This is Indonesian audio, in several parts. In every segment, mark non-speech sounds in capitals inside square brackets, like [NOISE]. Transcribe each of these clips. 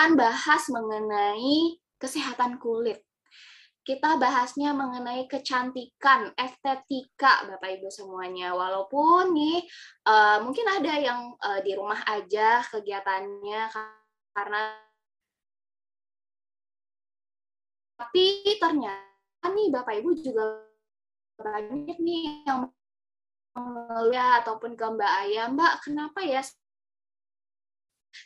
akan bahas mengenai kesehatan kulit. Kita bahasnya mengenai kecantikan, estetika, Bapak Ibu semuanya. Walaupun nih uh, mungkin ada yang uh, di rumah aja kegiatannya karena tapi ternyata nih Bapak Ibu juga banyak nih yang melihat ataupun ke Mbak Ayah, Mbak, kenapa ya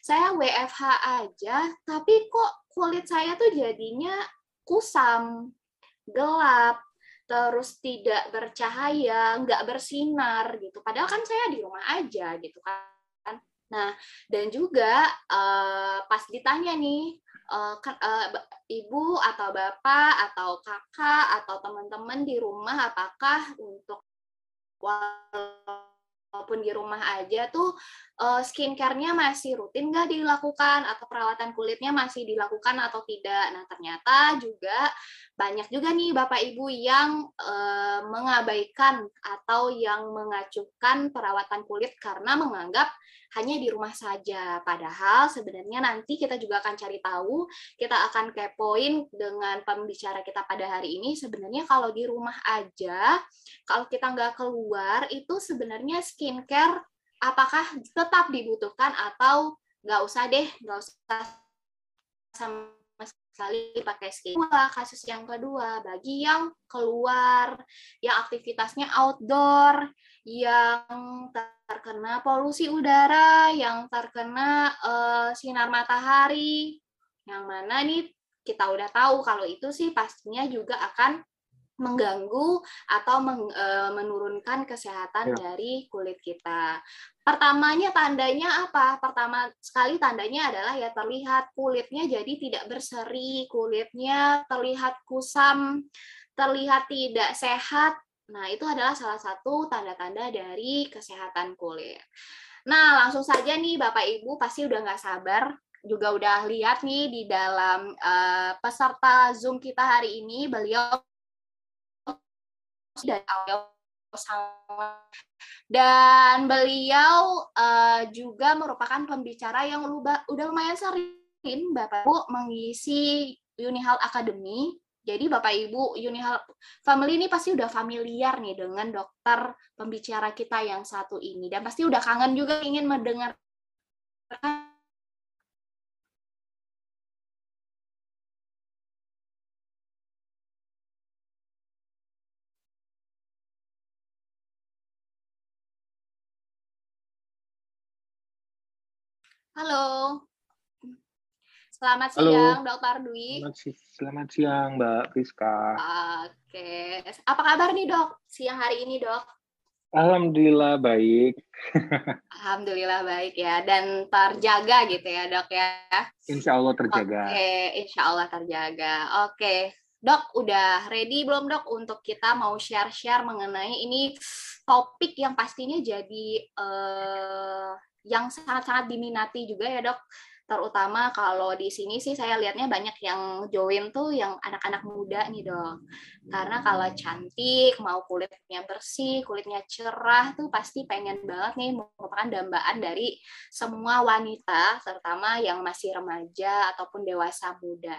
saya WFH aja, tapi kok kulit saya tuh jadinya kusam, gelap, terus tidak bercahaya, nggak bersinar gitu. Padahal kan saya di rumah aja gitu kan. Nah, dan juga uh, pas ditanya nih, uh, uh, ibu atau bapak atau kakak atau teman-teman di rumah apakah untuk walaupun di rumah aja tuh uh, skincare-nya masih rutin nggak dilakukan atau perawatan kulitnya masih dilakukan atau tidak. Nah ternyata juga banyak juga nih bapak ibu yang uh, mengabaikan atau yang mengacuhkan perawatan kulit karena menganggap hanya di rumah saja. Padahal sebenarnya nanti kita juga akan cari tahu, kita akan kepoin dengan pembicara kita pada hari ini. Sebenarnya kalau di rumah aja, kalau kita nggak keluar, itu sebenarnya skincare apakah tetap dibutuhkan atau nggak usah deh, nggak usah sama sekali pakai skincare. Kasus yang kedua, bagi yang keluar, yang aktivitasnya outdoor, yang terkena polusi udara, yang terkena uh, sinar matahari, yang mana nih kita udah tahu kalau itu sih pastinya juga akan mengganggu atau meng, e, menurunkan kesehatan ya. dari kulit kita. Pertamanya tandanya apa? Pertama sekali tandanya adalah ya terlihat kulitnya jadi tidak berseri, kulitnya terlihat kusam, terlihat tidak sehat, Nah, itu adalah salah satu tanda-tanda dari kesehatan kulit. Nah, langsung saja nih Bapak Ibu pasti udah nggak sabar juga udah lihat nih di dalam uh, peserta Zoom kita hari ini beliau dan dan beliau uh, juga merupakan pembicara yang udah lumayan sering Bapak Ibu mengisi Unihal Academy. Jadi Bapak Ibu Unihal Family ini pasti udah familiar nih dengan dokter pembicara kita yang satu ini. Dan pasti udah kangen juga ingin mendengar Halo. Selamat Halo. siang, Dokter Dwi. Selamat, selamat siang, Mbak Priska. Oke. Apa kabar nih, Dok? Siang hari ini, Dok? Alhamdulillah baik. [LAUGHS] Alhamdulillah baik ya, dan terjaga gitu ya, Dok ya. Insya Allah terjaga. Oke, insya Allah terjaga. Oke, Dok, udah ready belum dok untuk kita mau share-share mengenai ini topik yang pastinya jadi uh, yang sangat-sangat diminati juga ya dok. Terutama kalau di sini sih saya lihatnya banyak yang join tuh yang anak-anak muda nih dong karena kalau cantik mau kulitnya bersih kulitnya cerah tuh pasti pengen banget nih merupakan dambaan dari semua wanita terutama yang masih remaja ataupun dewasa muda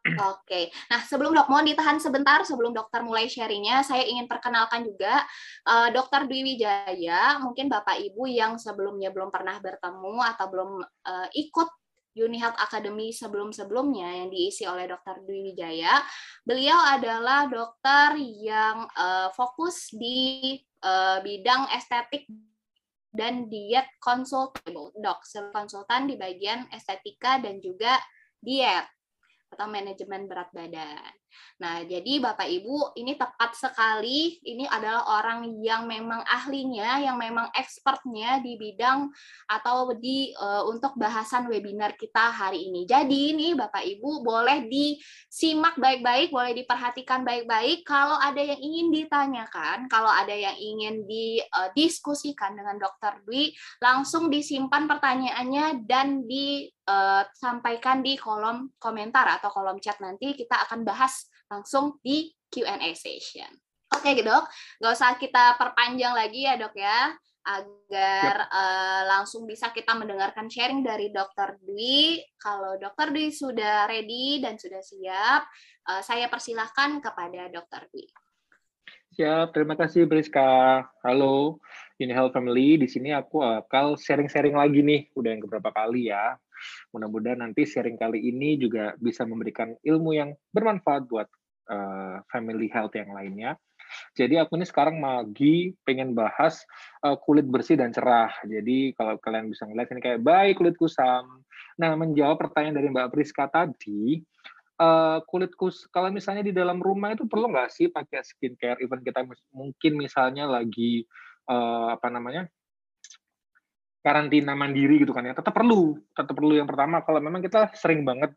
Oke, nah sebelum dok mohon ditahan sebentar sebelum dokter mulai sharingnya, saya ingin perkenalkan juga uh, dokter Dwi Wijaya, mungkin bapak ibu yang sebelumnya belum pernah bertemu atau belum uh, ikut Uni Health Academy sebelum-sebelumnya yang diisi oleh Dokter Dwi Wijaya. Beliau adalah dokter yang uh, fokus di uh, bidang estetik dan diet konsultan, dok, konsultan di bagian estetika dan juga diet atau manajemen berat badan. Nah, jadi Bapak Ibu, ini tepat sekali. Ini adalah orang yang memang ahlinya, yang memang expertnya di bidang atau di uh, untuk bahasan webinar kita hari ini. Jadi ini Bapak Ibu boleh disimak baik-baik, boleh diperhatikan baik-baik. Kalau ada yang ingin ditanyakan, kalau ada yang ingin didiskusikan eh, dengan Dokter Dwi, langsung disimpan pertanyaannya dan disampaikan di kolom komentar atau kolom chat nanti kita akan bahas langsung di Q&A session. Oke, okay, dok. Nggak usah kita perpanjang lagi ya, dok ya. agar uh, langsung bisa kita mendengarkan sharing dari Dr. Dwi. Kalau Dr. Dwi sudah ready dan sudah siap, uh, saya persilahkan kepada Dr. Dwi. Siap, terima kasih Briska. Halo, ini Health Family. Di sini aku bakal sharing-sharing lagi nih, udah yang beberapa kali ya. Mudah-mudahan nanti sharing kali ini juga bisa memberikan ilmu yang bermanfaat buat uh, family health yang lainnya. Jadi aku ini sekarang lagi pengen bahas uh, kulit bersih dan cerah. Jadi kalau kalian bisa ngeliat ini kayak baik kulit kusam. Nah menjawab pertanyaan dari Mbak Priska tadi, uh, kulit kus kalau misalnya di dalam rumah itu perlu nggak sih pakai skincare? Even kita mungkin misalnya lagi uh, apa namanya karantina mandiri gitu kan ya, tetap perlu, tetap perlu yang pertama kalau memang kita sering banget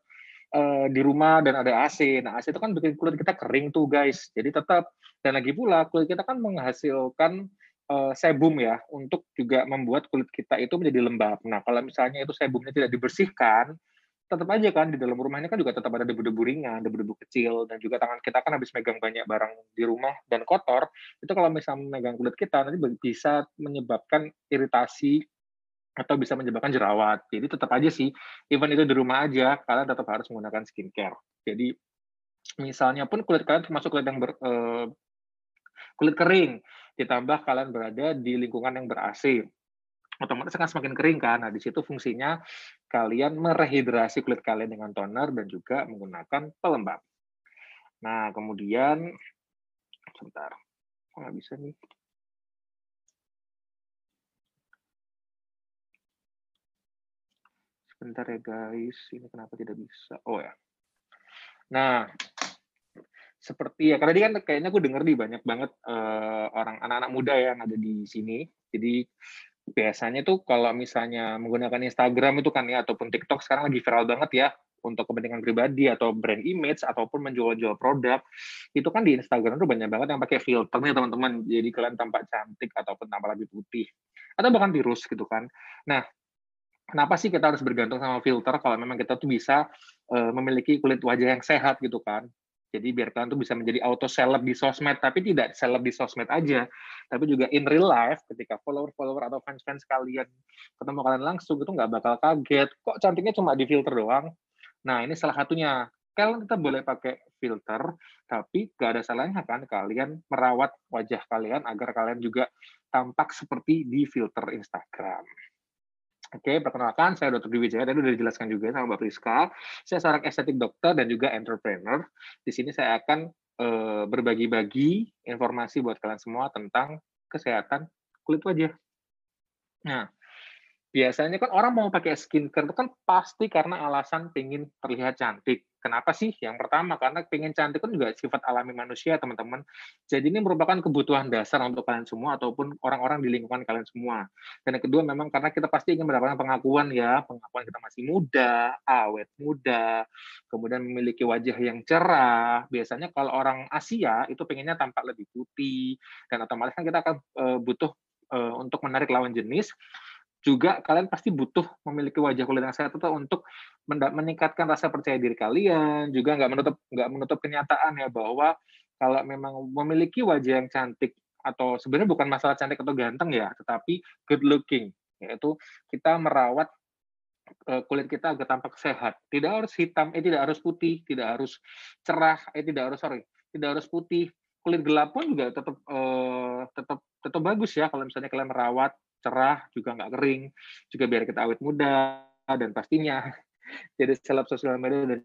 uh, di rumah dan ada AC. Nah, AC itu kan bikin kulit kita kering tuh, guys. Jadi tetap dan lagi pula kulit kita kan menghasilkan uh, sebum ya untuk juga membuat kulit kita itu menjadi lembab. Nah, kalau misalnya itu sebumnya tidak dibersihkan, tetap aja kan di dalam rumah ini kan juga tetap ada debu-debu ringan, debu-debu kecil dan juga tangan kita kan habis megang banyak barang di rumah dan kotor, itu kalau misalnya megang kulit kita nanti bisa menyebabkan iritasi atau bisa menyebabkan jerawat. Jadi tetap aja sih, even itu di rumah aja, kalian tetap harus menggunakan skincare. Jadi misalnya pun kulit kalian termasuk kulit yang ber, uh, kulit kering, ditambah kalian berada di lingkungan yang ber-AC, otomatis akan semakin kering kan. Nah, di situ fungsinya kalian merehidrasi kulit kalian dengan toner dan juga menggunakan pelembab. Nah, kemudian sebentar. Nggak bisa nih. Sebentar ya guys, ini kenapa tidak bisa? Oh ya. Nah, seperti ya karena dia kan kayaknya aku denger nih banyak banget uh, orang anak-anak muda ya yang ada di sini. Jadi biasanya tuh kalau misalnya menggunakan Instagram itu kan ya ataupun TikTok sekarang lagi viral banget ya untuk kepentingan pribadi atau brand image ataupun menjual-jual produk itu kan di Instagram tuh banyak banget yang pakai filter nih teman-teman jadi kalian tampak cantik ataupun tampak lebih putih atau bahkan virus gitu kan nah kenapa sih kita harus bergantung sama filter kalau memang kita tuh bisa uh, memiliki kulit wajah yang sehat gitu kan. Jadi biar kalian tuh bisa menjadi auto seleb di sosmed, tapi tidak seleb di sosmed aja, tapi juga in real life ketika follower-follower atau fans-fans kalian ketemu kalian langsung itu nggak bakal kaget. Kok cantiknya cuma di filter doang? Nah ini salah satunya. Kalian tetap boleh pakai filter, tapi gak ada salahnya kan kalian merawat wajah kalian agar kalian juga tampak seperti di filter Instagram. Oke, perkenalkan saya Dr. Dwi Wijaya, tadi sudah dijelaskan juga sama Mbak Priska. Saya seorang estetik dokter dan juga entrepreneur. Di sini saya akan uh, berbagi-bagi informasi buat kalian semua tentang kesehatan kulit wajah. Nah, biasanya kan orang mau pakai skincare itu kan pasti karena alasan pengen terlihat cantik. Kenapa sih? Yang pertama karena pengen cantik kan juga sifat alami manusia, teman-teman. Jadi ini merupakan kebutuhan dasar untuk kalian semua ataupun orang-orang di lingkungan kalian semua. Dan yang kedua memang karena kita pasti ingin mendapatkan pengakuan ya, pengakuan kita masih muda, awet muda, kemudian memiliki wajah yang cerah. Biasanya kalau orang Asia itu pengennya tampak lebih putih dan otomatis kan kita akan uh, butuh uh, untuk menarik lawan jenis juga kalian pasti butuh memiliki wajah kulit yang sehat itu untuk meningkatkan rasa percaya diri kalian juga nggak menutup nggak menutup kenyataan ya bahwa kalau memang memiliki wajah yang cantik atau sebenarnya bukan masalah cantik atau ganteng ya tetapi good looking yaitu kita merawat eh, kulit kita agar tampak sehat. Tidak harus hitam eh tidak harus putih tidak harus cerah eh tidak harus sorry tidak harus putih. Kulit gelap pun juga tetap eh, tetap tetap bagus ya kalau misalnya kalian merawat cerah, juga nggak kering, juga biar kita awet muda, dan pastinya [LAUGHS] jadi seleb sosial media dan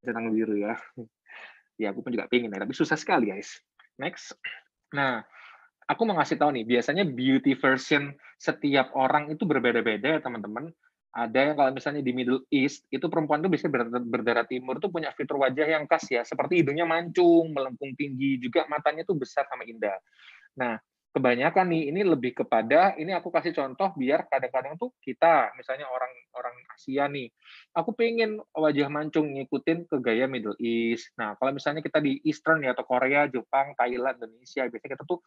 centang biru ya. Ya, aku pun juga pengen ya, tapi susah sekali guys. Next. Nah, aku mau ngasih tahu nih, biasanya beauty version setiap orang itu berbeda-beda ya teman-teman. Ada yang kalau misalnya di Middle East, itu perempuan tuh biasanya berdarah timur tuh punya fitur wajah yang khas ya, seperti hidungnya mancung, melengkung tinggi, juga matanya tuh besar sama indah. Nah, kebanyakan nih ini lebih kepada ini aku kasih contoh biar kadang-kadang tuh kita misalnya orang orang Asia nih aku pengen wajah mancung ngikutin ke gaya Middle East. Nah kalau misalnya kita di Eastern ya atau Korea Jepang Thailand Indonesia biasanya kita tuh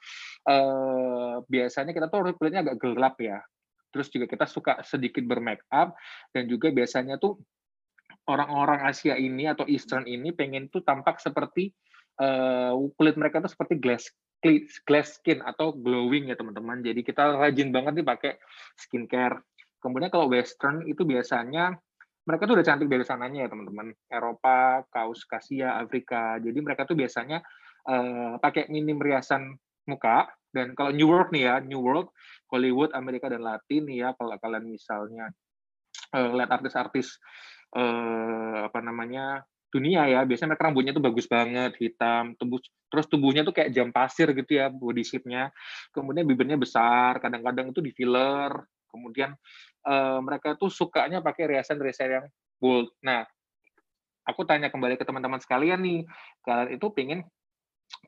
eh, biasanya kita tuh kulitnya agak gelap ya. Terus juga kita suka sedikit bermake up dan juga biasanya tuh orang-orang Asia ini atau Eastern ini pengen tuh tampak seperti uh, kulit mereka tuh seperti glass glass skin atau glowing ya teman-teman. Jadi kita rajin banget nih pakai skincare. Kemudian kalau Western itu biasanya mereka tuh udah cantik dari sananya ya teman-teman. Eropa, Kaus, Kasia, Afrika. Jadi mereka tuh biasanya uh, pakai minim riasan muka. Dan kalau New World nih ya, New World, Hollywood, Amerika dan Latin nih ya, kalau kalian misalnya uh, lihat artis-artis uh, apa namanya dunia ya. Biasanya mereka rambutnya tuh bagus banget hitam tubuh terus tubuhnya tuh kayak jam pasir gitu ya body shape-nya. Kemudian bibirnya besar kadang-kadang itu di filler. Kemudian uh, mereka tuh sukanya pakai riasan-riasan yang bold. Nah aku tanya kembali ke teman-teman sekalian nih. Kalian itu pengen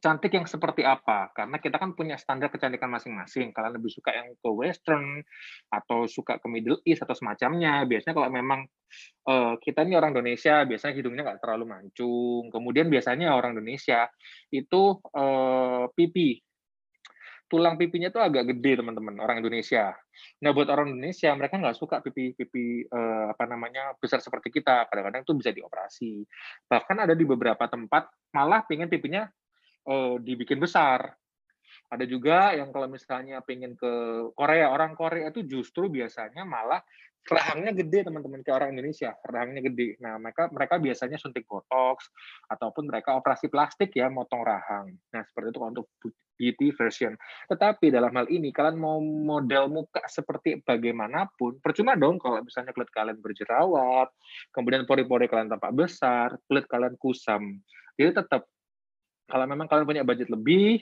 cantik yang seperti apa? Karena kita kan punya standar kecantikan masing-masing. Kalian lebih suka yang ke western atau suka ke Middle East atau semacamnya. Biasanya kalau memang uh, kita ini orang Indonesia, biasanya hidungnya nggak terlalu mancung. Kemudian biasanya orang Indonesia itu uh, pipi tulang pipinya tuh agak gede teman-teman orang Indonesia. Nah buat orang Indonesia mereka nggak suka pipi pipi uh, apa namanya besar seperti kita. Kadang-kadang itu bisa dioperasi. Bahkan ada di beberapa tempat malah pengen pipinya uh, dibikin besar. Ada juga yang kalau misalnya pengen ke Korea, orang Korea itu justru biasanya malah rahangnya gede teman-teman kayak orang Indonesia, rahangnya gede. Nah mereka mereka biasanya suntik botox ataupun mereka operasi plastik ya, motong rahang. Nah seperti itu untuk beauty version. Tetapi dalam hal ini kalian mau model muka seperti bagaimanapun, percuma dong kalau misalnya kulit kalian berjerawat, kemudian pori-pori kalian tampak besar, kulit kalian kusam. Jadi tetap kalau memang kalian punya budget lebih,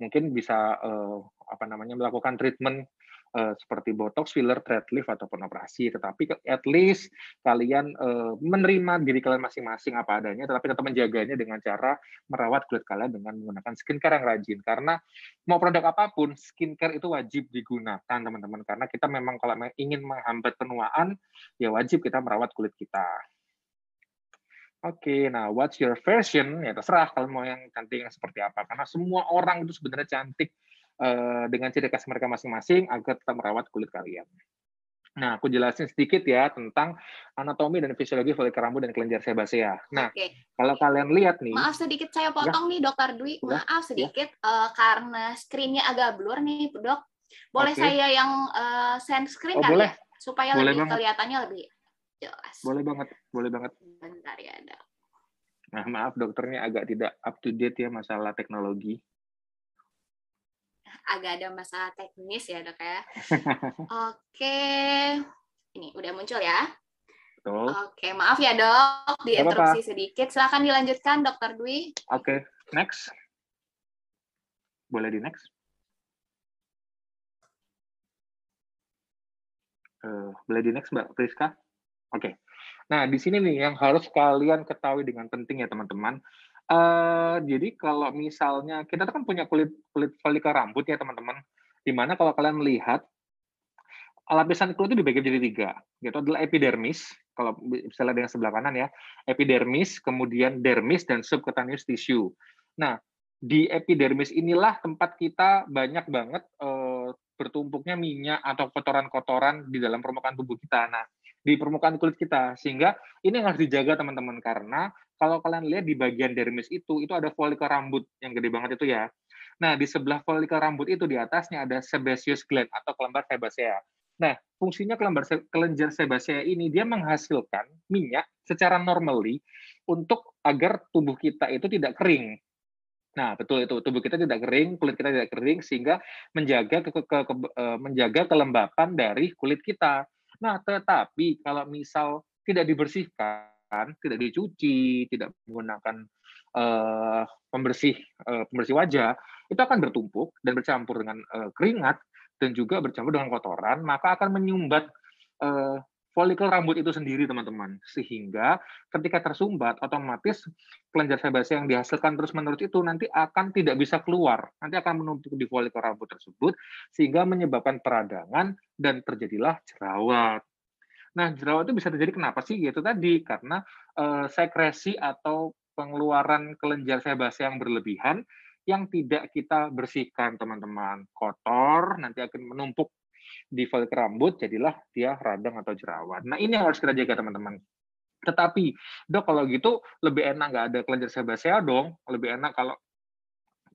mungkin bisa uh, apa namanya melakukan treatment uh, seperti botox, filler, thread lift ataupun operasi. Tetapi at least kalian uh, menerima diri kalian masing-masing apa adanya, tetapi tetap menjaganya dengan cara merawat kulit kalian dengan menggunakan skincare yang rajin. Karena mau produk apa pun, skincare itu wajib digunakan teman-teman. Karena kita memang kalau ingin menghambat penuaan, ya wajib kita merawat kulit kita. Oke, nah what's your version? Ya terserah kalau mau yang cantik yang seperti apa. Karena semua orang itu sebenarnya cantik uh, dengan ciri khas mereka masing-masing agar tetap merawat kulit kalian. Nah, aku jelasin sedikit ya tentang anatomi dan fisiologi folikel rambut dan kelenjar sebasea. Nah, Oke. kalau kalian lihat nih. Maaf sedikit saya ya. potong ya. nih, Dokter Dwi. Maaf ya. sedikit ya. uh, karena screen-nya agak blur nih, Dok. Boleh Oke. saya yang uh, send screen oh, kali boleh. ya? Supaya boleh lebih banget. kelihatannya lebih jelas. Boleh banget, boleh banget. Bentar ya, dok. Nah, maaf dokternya agak tidak up to date ya masalah teknologi. Agak ada masalah teknis ya, dok ya. [LAUGHS] Oke. Ini udah muncul ya. Betul. Oke, maaf ya, dok. Diinterupsi sedikit. Silahkan dilanjutkan, dokter Dwi. Oke, next. Boleh di next? Uh, boleh di next, Mbak Priska? Oke. Nah, di sini nih yang harus kalian ketahui dengan penting ya teman-teman. Uh, jadi kalau misalnya kita kan punya kulit kulit folikel rambut ya teman-teman, di mana kalau kalian melihat lapisan kulit itu dibagi jadi tiga, yaitu adalah epidermis, kalau misalnya dengan sebelah kanan ya, epidermis, kemudian dermis dan subcutaneous tissue. Nah, di epidermis inilah tempat kita banyak banget uh, bertumpuknya minyak atau kotoran-kotoran di dalam permukaan tubuh kita. Nah, di permukaan kulit kita. Sehingga ini yang harus dijaga teman-teman karena kalau kalian lihat di bagian dermis itu itu ada folikel rambut yang gede banget itu ya. Nah, di sebelah folikel rambut itu di atasnya ada sebaceous gland atau kelembar sebasea. Nah, fungsinya kelembar kelenjar sebasea ini dia menghasilkan minyak secara normally untuk agar tubuh kita itu tidak kering. Nah, betul itu tubuh kita tidak kering, kulit kita tidak kering sehingga menjaga ke, ke, ke, eh, menjaga kelembapan dari kulit kita. Nah, tetapi kalau misal tidak dibersihkan, tidak dicuci, tidak menggunakan uh, pembersih uh, pembersih wajah, itu akan bertumpuk dan bercampur dengan uh, keringat dan juga bercampur dengan kotoran, maka akan menyumbat uh, folikel rambut itu sendiri teman-teman. Sehingga ketika tersumbat otomatis kelenjar sebasea yang dihasilkan terus-menerus itu nanti akan tidak bisa keluar. Nanti akan menumpuk di folikel rambut tersebut sehingga menyebabkan peradangan dan terjadilah jerawat. Nah jerawat itu bisa terjadi kenapa sih? Yaitu tadi karena uh, sekresi atau pengeluaran kelenjar sebasea yang berlebihan yang tidak kita bersihkan teman-teman. Kotor nanti akan menumpuk di folikel rambut jadilah dia radang atau jerawat. Nah ini yang harus kita jaga teman-teman. Tetapi, dok kalau gitu lebih enak nggak ada kelenjar sebasea dong, lebih enak kalau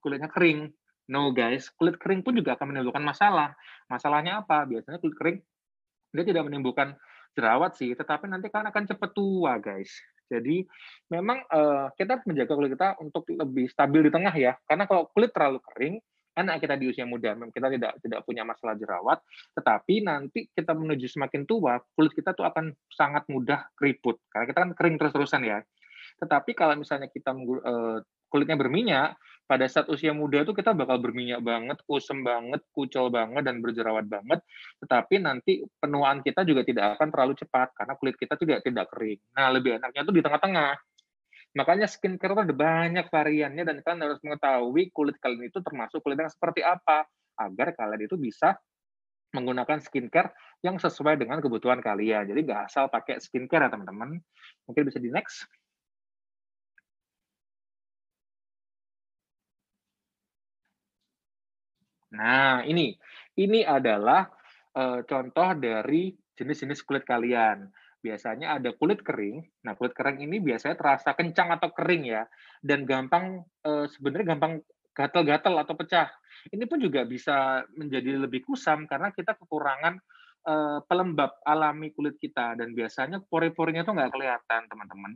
kulitnya kering. No guys, kulit kering pun juga akan menimbulkan masalah. Masalahnya apa? Biasanya kulit kering dia tidak menimbulkan jerawat sih, tetapi nanti kan akan cepat tua guys. Jadi memang uh, kita harus menjaga kulit kita untuk lebih stabil di tengah ya. Karena kalau kulit terlalu kering, enak kita di usia muda, kita tidak tidak punya masalah jerawat, tetapi nanti kita menuju semakin tua, kulit kita tuh akan sangat mudah keriput, karena kita kan kering terus-terusan ya. Tetapi kalau misalnya kita uh, kulitnya berminyak, pada saat usia muda tuh kita bakal berminyak banget, kusem banget, kucel banget, dan berjerawat banget. Tetapi nanti penuaan kita juga tidak akan terlalu cepat, karena kulit kita juga tidak kering. Nah, lebih enaknya tuh di tengah-tengah. Makanya skincare itu ada banyak variannya dan kalian harus mengetahui kulit kalian itu termasuk kulit yang seperti apa agar kalian itu bisa menggunakan skincare yang sesuai dengan kebutuhan kalian. Jadi nggak asal pakai skincare ya teman-teman. Mungkin bisa di next. Nah, ini ini adalah uh, contoh dari jenis-jenis kulit kalian biasanya ada kulit kering. Nah, kulit kering ini biasanya terasa kencang atau kering ya, dan gampang e, sebenarnya gampang gatal-gatal atau pecah. Ini pun juga bisa menjadi lebih kusam karena kita kekurangan e, pelembab alami kulit kita dan biasanya pori-porinya tuh nggak kelihatan, teman-teman.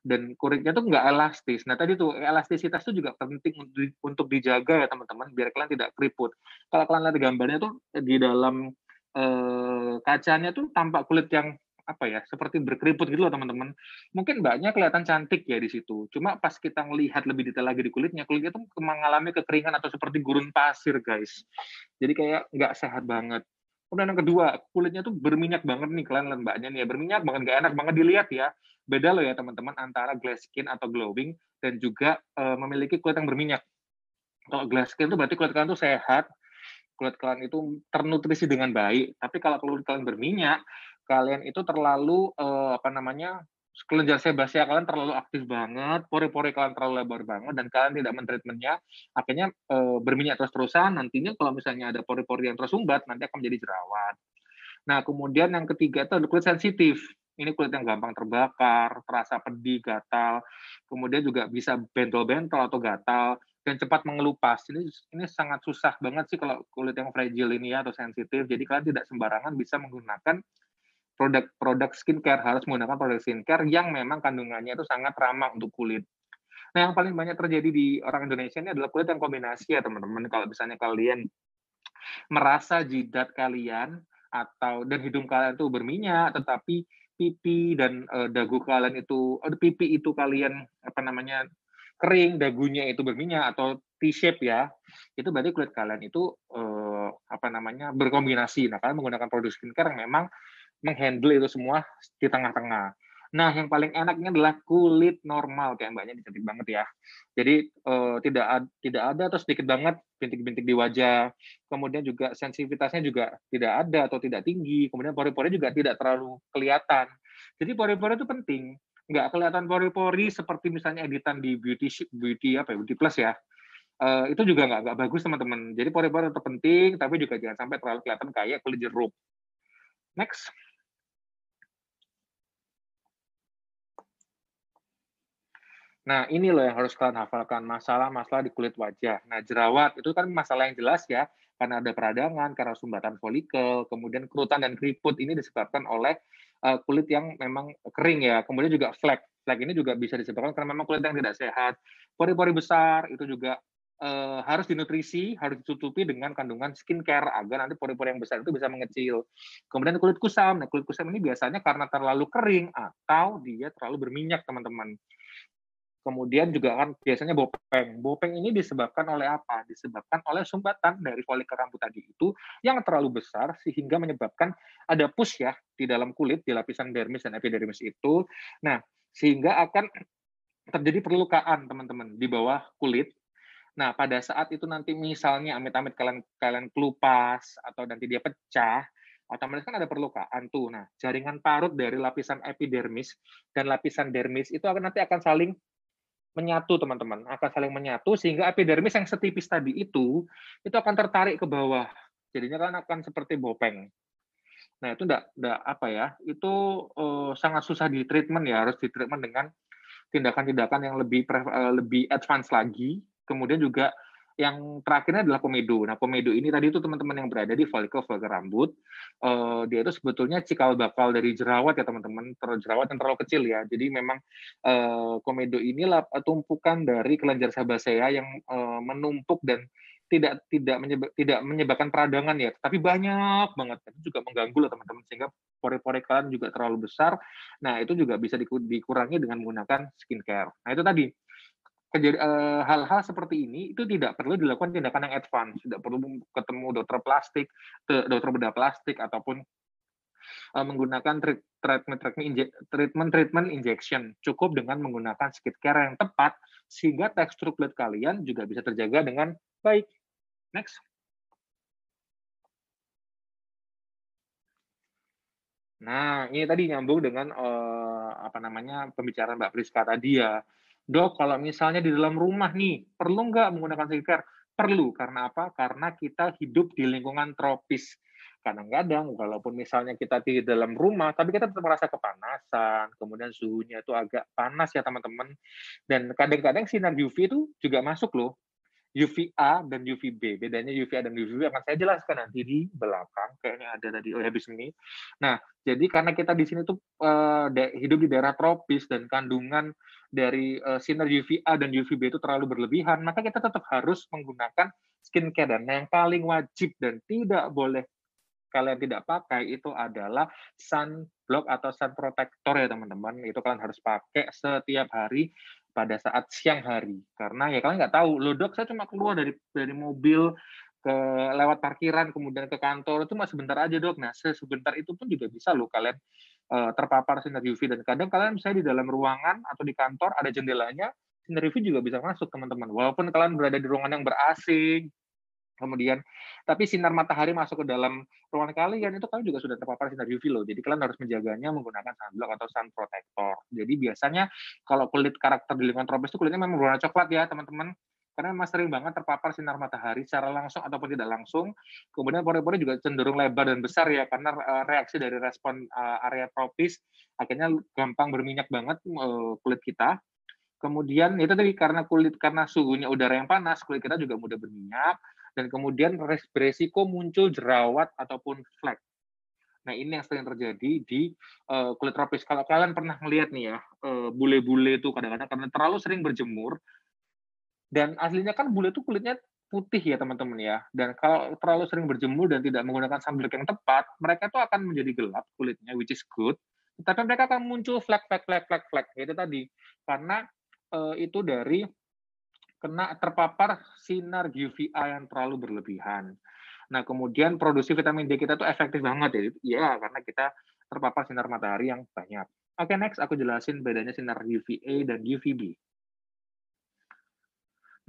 Dan kulitnya tuh nggak elastis. Nah, tadi tuh elastisitas tuh juga penting untuk dijaga ya, teman-teman, biar kalian tidak keriput. Kalau kalian lihat gambarnya tuh di dalam eh, kacanya tuh tampak kulit yang apa ya seperti berkeriput gitu loh teman-teman. Mungkin mbaknya kelihatan cantik ya di situ. Cuma pas kita melihat lebih detail lagi di kulitnya kulitnya tuh mengalami kekeringan atau seperti gurun pasir guys. Jadi kayak nggak sehat banget. Kemudian yang kedua kulitnya tuh berminyak banget nih kalian lihat mbaknya nih ya. Berminyak banget nggak enak banget dilihat ya. Beda loh ya teman-teman antara glass skin atau glowing dan juga uh, memiliki kulit yang berminyak. Kalau glass skin itu berarti kulit kalian tuh sehat. Kulit kalian itu ternutrisi dengan baik. Tapi kalau kulit kalian berminyak, kalian itu terlalu uh, apa namanya kelenjar sebasea kalian terlalu aktif banget, pori-pori kalian terlalu lebar banget, dan kalian tidak mentreatmentnya, akhirnya e, berminyak terus-terusan, nantinya kalau misalnya ada pori-pori yang tersumbat, nanti akan menjadi jerawat. Nah, kemudian yang ketiga itu kulit sensitif. Ini kulit yang gampang terbakar, terasa pedih, gatal, kemudian juga bisa bentol-bentol atau gatal, dan cepat mengelupas. Ini ini sangat susah banget sih kalau kulit yang fragile ini ya atau sensitif. Jadi kalian tidak sembarangan bisa menggunakan produk-produk skincare harus menggunakan produk skincare yang memang kandungannya itu sangat ramah untuk kulit. Nah, yang paling banyak terjadi di orang Indonesia ini adalah kulit yang kombinasi ya, teman-teman. Kalau misalnya kalian merasa jidat kalian atau dan hidung kalian itu berminyak, tetapi pipi dan uh, dagu kalian itu, uh, pipi itu kalian apa namanya kering, dagunya itu berminyak atau T-shape ya, itu berarti kulit kalian itu uh, apa namanya berkombinasi. Nah, kalian menggunakan produk skincare yang memang menghandle itu semua di tengah-tengah. Nah, yang paling enaknya adalah kulit normal kayak mbaknya cantik banget ya. Jadi uh, tidak ad, tidak ada atau sedikit banget bintik-bintik di wajah. Kemudian juga sensitivitasnya juga tidak ada atau tidak tinggi. Kemudian pori-pori juga tidak terlalu kelihatan. Jadi pori-pori itu penting. Nggak kelihatan pori-pori seperti misalnya editan di beauty beauty apa ya, beauty plus ya. Uh, itu juga nggak, nggak bagus teman-teman. Jadi pori-pori tetap penting, tapi juga jangan sampai terlalu kelihatan kayak kulit jeruk. Next. Nah, ini loh yang harus kalian hafalkan, masalah-masalah di kulit wajah. Nah, jerawat itu kan masalah yang jelas ya, karena ada peradangan, karena sumbatan folikel, kemudian kerutan dan keriput ini disebabkan oleh uh, kulit yang memang kering ya. Kemudian juga flek. Flek ini juga bisa disebabkan karena memang kulit yang tidak sehat. Pori-pori besar itu juga uh, harus dinutrisi, harus ditutupi dengan kandungan skincare agar nanti pori-pori yang besar itu bisa mengecil. Kemudian kulit kusam. Nah, kulit kusam ini biasanya karena terlalu kering atau dia terlalu berminyak, teman-teman. Kemudian juga kan biasanya bopeng. Bopeng ini disebabkan oleh apa? Disebabkan oleh sumbatan dari folikel rambut tadi itu yang terlalu besar sehingga menyebabkan ada pus ya di dalam kulit di lapisan dermis dan epidermis itu. Nah, sehingga akan terjadi perlukaan teman-teman di bawah kulit. Nah, pada saat itu nanti misalnya amit-amit kalian kalian kelupas atau nanti dia pecah, otomatis kan ada perlukaan tuh. Nah, jaringan parut dari lapisan epidermis dan lapisan dermis itu akan nanti akan saling menyatu teman-teman. Akan saling menyatu sehingga epidermis yang setipis tadi itu itu akan tertarik ke bawah. Jadinya kan akan seperti bopeng. Nah, itu enggak enggak apa ya, itu uh, sangat susah di treatment ya, harus di treatment dengan tindakan-tindakan yang lebih uh, lebih advance lagi. Kemudian juga yang terakhirnya adalah komedo. Nah, komedo ini tadi itu teman-teman yang berada di follicle rambut, uh, dia itu sebetulnya cikal bakal dari jerawat ya teman-teman, terus jerawat yang terlalu kecil ya. Jadi memang uh, komedo inilah tumpukan dari kelenjar sebasea yang uh, menumpuk dan tidak tidak menyebab, tidak menyebabkan peradangan ya, tapi banyak banget itu juga mengganggu loh teman-teman sehingga pori-pori kalian juga terlalu besar. Nah itu juga bisa dikurangi dengan menggunakan skincare. Nah itu tadi eh, hal-hal seperti ini itu tidak perlu dilakukan tindakan yang advance, tidak perlu ketemu dokter plastik, dokter bedah plastik ataupun uh, menggunakan treatment treatment treatment injection. Cukup dengan menggunakan skincare yang tepat sehingga tekstur kulit kalian juga bisa terjaga dengan baik. Next. Nah, ini tadi nyambung dengan uh, apa namanya pembicaraan Mbak Priska tadi ya. Dok, kalau misalnya di dalam rumah nih, perlu nggak menggunakan skincare? Perlu, karena apa? Karena kita hidup di lingkungan tropis. Kadang-kadang, walaupun misalnya kita di dalam rumah, tapi kita tetap merasa kepanasan, kemudian suhunya itu agak panas ya teman-teman. Dan kadang-kadang sinar UV itu juga masuk loh UVA dan UVB. Bedanya UVA dan UVB akan saya jelaskan nanti di belakang. Kayaknya ada tadi oleh habis ini. Nah, jadi karena kita di sini tuh uh, hidup di daerah tropis dan kandungan dari uh, sinar UVA dan UVB itu terlalu berlebihan, maka kita tetap harus menggunakan skincare. Dan yang paling wajib dan tidak boleh kalian tidak pakai itu adalah sunblock atau sun protector ya teman-teman. Itu kalian harus pakai setiap hari pada saat siang hari karena ya kalian nggak tahu lo dok saya cuma keluar dari dari mobil ke lewat parkiran kemudian ke kantor itu masih sebentar aja dok nah sebentar itu pun juga bisa lo kalian uh, terpapar sinar UV dan kadang kalian misalnya di dalam ruangan atau di kantor ada jendelanya sinar UV juga bisa masuk teman-teman walaupun kalian berada di ruangan yang berasing Kemudian, tapi sinar matahari masuk ke dalam ruangan kalian itu kalian juga sudah terpapar sinar UV loh. Jadi kalian harus menjaganya menggunakan sunblock atau sun protector. Jadi biasanya kalau kulit karakter di lingkungan tropis itu kulitnya memang berwarna coklat ya teman-teman. Karena memang sering banget terpapar sinar matahari secara langsung ataupun tidak langsung. Kemudian pori-pori juga cenderung lebar dan besar ya karena eh, reaksi dari respon eh, area tropis akhirnya gampang berminyak banget eh, kulit kita. Kemudian itu tadi karena kulit karena suhunya udara yang panas, kulit kita juga mudah berminyak dan kemudian beresiko muncul jerawat ataupun flek. Nah, ini yang sering terjadi di uh, kulit tropis. Kalau kalian pernah melihat nih ya, uh, bule-bule itu kadang-kadang karena terlalu sering berjemur, dan aslinya kan bule itu kulitnya putih ya teman-teman ya. Dan kalau terlalu sering berjemur dan tidak menggunakan sunblock yang tepat, mereka itu akan menjadi gelap kulitnya, which is good. Tapi mereka akan muncul flek, flek, flek, flek, flek. Itu tadi. Karena uh, itu dari kena terpapar sinar UVA yang terlalu berlebihan. Nah, kemudian produksi vitamin D kita tuh efektif banget ya. Ya, karena kita terpapar sinar matahari yang banyak. Oke, next aku jelasin bedanya sinar UVA dan UVB.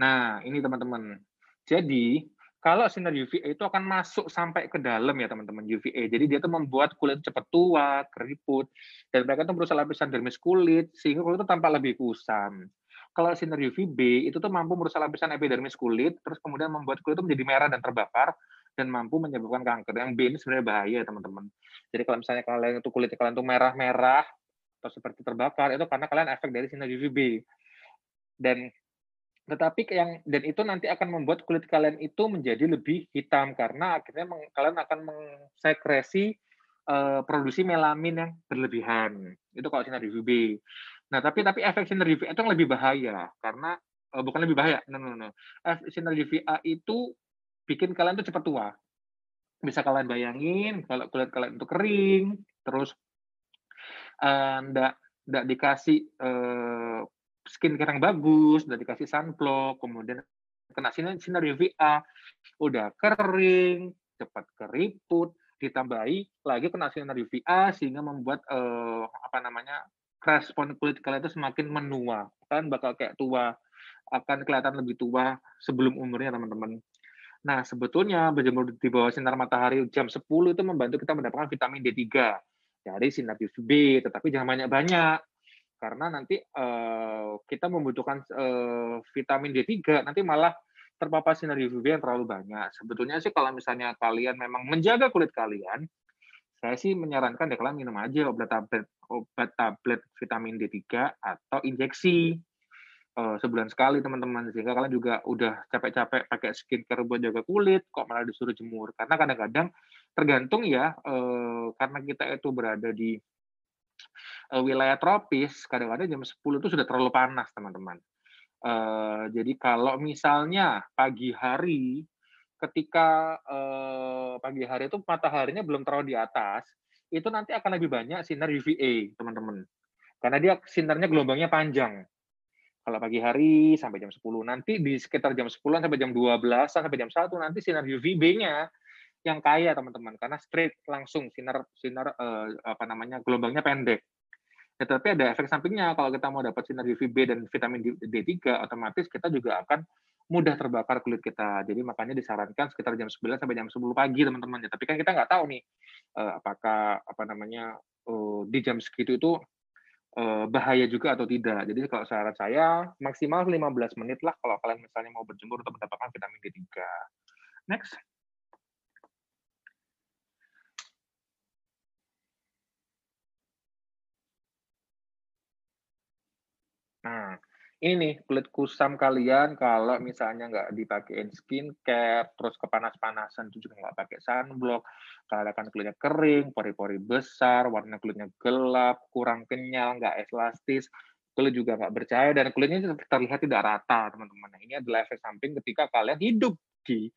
Nah, ini teman-teman. Jadi, kalau sinar UVA itu akan masuk sampai ke dalam ya teman-teman UVA. Jadi dia tuh membuat kulit cepat tua, keriput, dan mereka tuh berusaha lapisan dermis kulit sehingga kulit itu tampak lebih kusam. Kalau sinar UVB itu tuh mampu merusak lapisan epidermis kulit, terus kemudian membuat kulit itu menjadi merah dan terbakar dan mampu menyebabkan kanker. Yang B ini sebenarnya bahaya ya teman-teman. Jadi kalau misalnya kalian itu kulit kalian tuh merah-merah atau seperti terbakar itu karena kalian efek dari sinar UVB. Dan tetapi yang dan itu nanti akan membuat kulit kalian itu menjadi lebih hitam karena akhirnya meng, kalian akan mengsekresi uh, produksi melamin yang berlebihan. Itu kalau sinar UVB. Nah, tapi tapi efek sinar UVA itu yang lebih bahaya karena uh, bukan lebih bahaya. No, no, no. Efek sinar UVA itu bikin kalian tuh cepat tua. Bisa kalian bayangin kalau kulit kalian itu kering, terus uh, ndak ndak dikasih uh, skincare yang bagus, ndak dikasih sunblock, kemudian kena sinar, sinar UVA, udah kering, cepat keriput, ditambahi lagi kena sinar UVA sehingga membuat uh, apa namanya respon kulit kalian itu semakin menua. Kalian bakal kayak tua, akan kelihatan lebih tua sebelum umurnya teman-teman. Nah, sebetulnya berjemur di bawah sinar matahari jam 10 itu membantu kita mendapatkan vitamin D3 dari sinar UVB, tetapi jangan banyak-banyak. Karena nanti uh, kita membutuhkan uh, vitamin D3, nanti malah terpapar sinar UVB yang terlalu banyak. Sebetulnya sih kalau misalnya kalian memang menjaga kulit kalian, saya sih menyarankan ya kalian minum aja obat tablet obat tablet vitamin D3 atau injeksi uh, sebulan sekali teman-teman sehingga kalian juga udah capek-capek pakai skincare buat jaga kulit kok malah disuruh jemur karena kadang-kadang tergantung ya uh, karena kita itu berada di wilayah tropis kadang-kadang jam 10 itu sudah terlalu panas teman-teman. Uh, jadi kalau misalnya pagi hari ketika uh, pagi hari itu mataharinya belum terlalu di atas itu nanti akan lebih banyak sinar UVA teman-teman. Karena dia sinarnya gelombangnya panjang. Kalau pagi hari sampai jam 10, nanti di sekitar jam 10 sampai jam 12 sampai jam 1 nanti sinar UVB-nya yang kaya teman-teman karena straight langsung sinar sinar uh, apa namanya gelombangnya pendek. Ya, tapi ada efek sampingnya kalau kita mau dapat sinar UVB dan vitamin D3 otomatis kita juga akan mudah terbakar kulit kita. Jadi makanya disarankan sekitar jam 9 sampai jam 10 pagi teman-teman. Ya, tapi kan kita nggak tahu nih uh, apakah apa namanya uh, di jam segitu itu Eh, bahaya juga atau tidak. Jadi kalau saran saya maksimal 15 menit lah kalau kalian misalnya mau berjemur untuk mendapatkan vitamin D3. Next. Nah, ini nih kulit kusam kalian kalau misalnya nggak dipakein skincare, terus kepanas-panasan itu juga nggak pakai sunblock, kalian akan kulitnya kering, pori-pori besar, warna kulitnya gelap, kurang kenyal, nggak elastis, kulit juga nggak bercahaya dan kulitnya terlihat tidak rata, teman-teman. Nah, ini adalah efek samping ketika kalian hidup di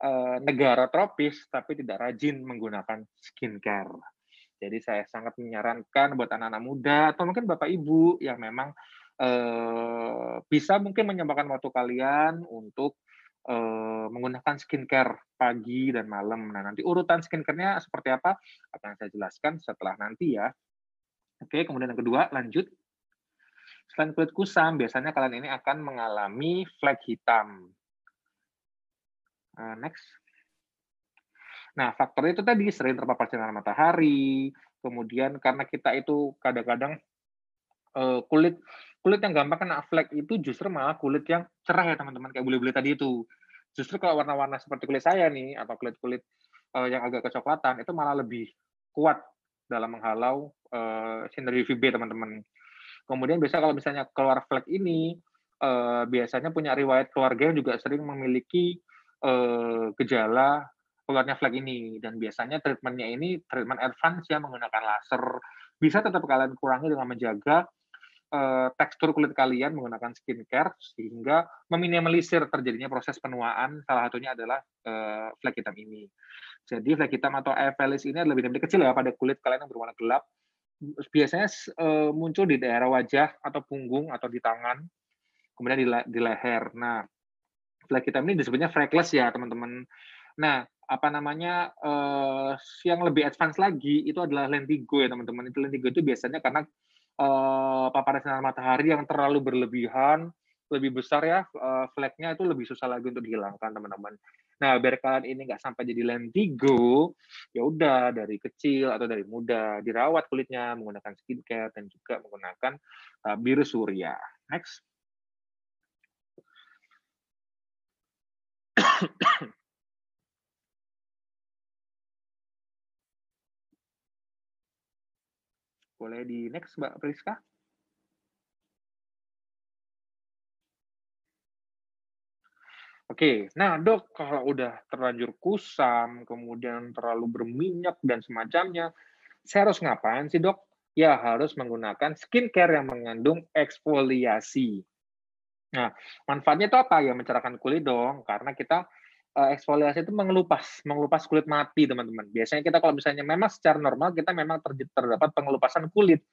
uh, negara tropis tapi tidak rajin menggunakan skincare. Jadi saya sangat menyarankan buat anak-anak muda atau mungkin bapak ibu yang memang eh, bisa mungkin menyempatkan waktu kalian untuk eh, menggunakan skincare pagi dan malam. Nah, nanti urutan skincare-nya seperti apa akan saya jelaskan setelah nanti ya. Oke, kemudian yang kedua, lanjut. Selain kulit kusam, biasanya kalian ini akan mengalami flek hitam. Uh, next. Nah, faktor itu tadi sering terpapar sinar matahari, kemudian karena kita itu kadang-kadang uh, kulit kulit yang gampang kena flek itu justru malah kulit yang cerah ya teman-teman kayak bule-bule tadi itu. Justru kalau warna-warna seperti kulit saya nih atau kulit-kulit uh, yang agak kecoklatan itu malah lebih kuat dalam menghalau uh, sinar UVB teman-teman. Kemudian biasa kalau misalnya keluar flek ini uh, biasanya punya riwayat keluarga yang juga sering memiliki uh, gejala keluarnya flek ini dan biasanya treatmentnya ini treatment advance ya menggunakan laser bisa tetap kalian kurangi dengan menjaga uh, tekstur kulit kalian menggunakan skincare sehingga meminimalisir terjadinya proses penuaan. Salah satunya adalah uh, flek hitam ini. Jadi flek hitam atau evelis ini adalah bintik kecil ya pada kulit kalian yang berwarna gelap. Biasanya uh, muncul di daerah wajah atau punggung atau di tangan, kemudian di, di leher. Nah, flek hitam ini disebutnya freckles ya teman-teman. Nah, apa namanya uh, yang lebih advance lagi itu adalah lentigo ya teman-teman. Itu lentigo itu biasanya karena uh, paparan sinar matahari yang terlalu berlebihan, lebih besar ya, uh, fleknya itu lebih susah lagi untuk dihilangkan teman-teman. Nah, biar kalian ini nggak sampai jadi lentigo, ya udah dari kecil atau dari muda dirawat kulitnya menggunakan skincare dan juga menggunakan uh, biru surya. Next. Boleh di next, Mbak Priska? Oke, nah dok, kalau udah terlanjur kusam, kemudian terlalu berminyak dan semacamnya, saya harus ngapain sih dok? Ya harus menggunakan skincare yang mengandung eksfoliasi. Nah, manfaatnya itu apa? Ya mencerahkan kulit dong, karena kita uh, eksfoliasi itu mengelupas, mengelupas kulit mati, teman-teman. Biasanya kita kalau misalnya memang secara normal kita memang ter terdapat pengelupasan kulit.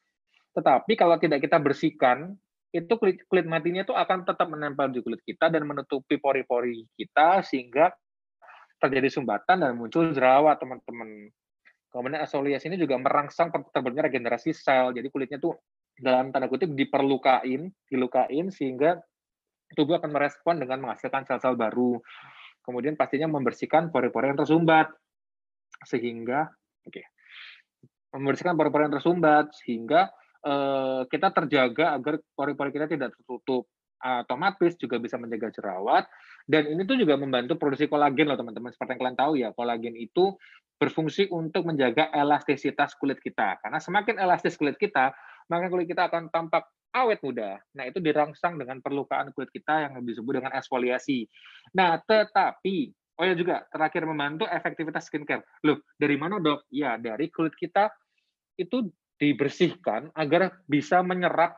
Tetapi kalau tidak kita bersihkan, itu kulit, kulit matinya itu akan tetap menempel di kulit kita dan menutupi pori-pori kita sehingga terjadi sumbatan dan muncul jerawat, teman-teman. Kemudian eksfoliasi ini juga merangsang terbentuknya regenerasi sel. Jadi kulitnya tuh dalam tanda kutip diperlukain, dilukain sehingga tubuh akan merespon dengan menghasilkan sel-sel baru kemudian pastinya membersihkan pori-pori yang tersumbat sehingga oke okay, membersihkan pori-pori yang tersumbat sehingga uh, kita terjaga agar pori-pori kita tidak tertutup otomatis juga bisa menjaga jerawat dan ini tuh juga membantu produksi kolagen loh teman-teman. Seperti yang kalian tahu ya, kolagen itu berfungsi untuk menjaga elastisitas kulit kita. Karena semakin elastis kulit kita, maka kulit kita akan tampak awet muda. Nah, itu dirangsang dengan perlukaan kulit kita yang disebut dengan eksfoliasi. Nah, tetapi oh ya juga terakhir membantu efektivitas skincare. Loh, dari mana, Dok? Ya, dari kulit kita itu dibersihkan agar bisa menyerap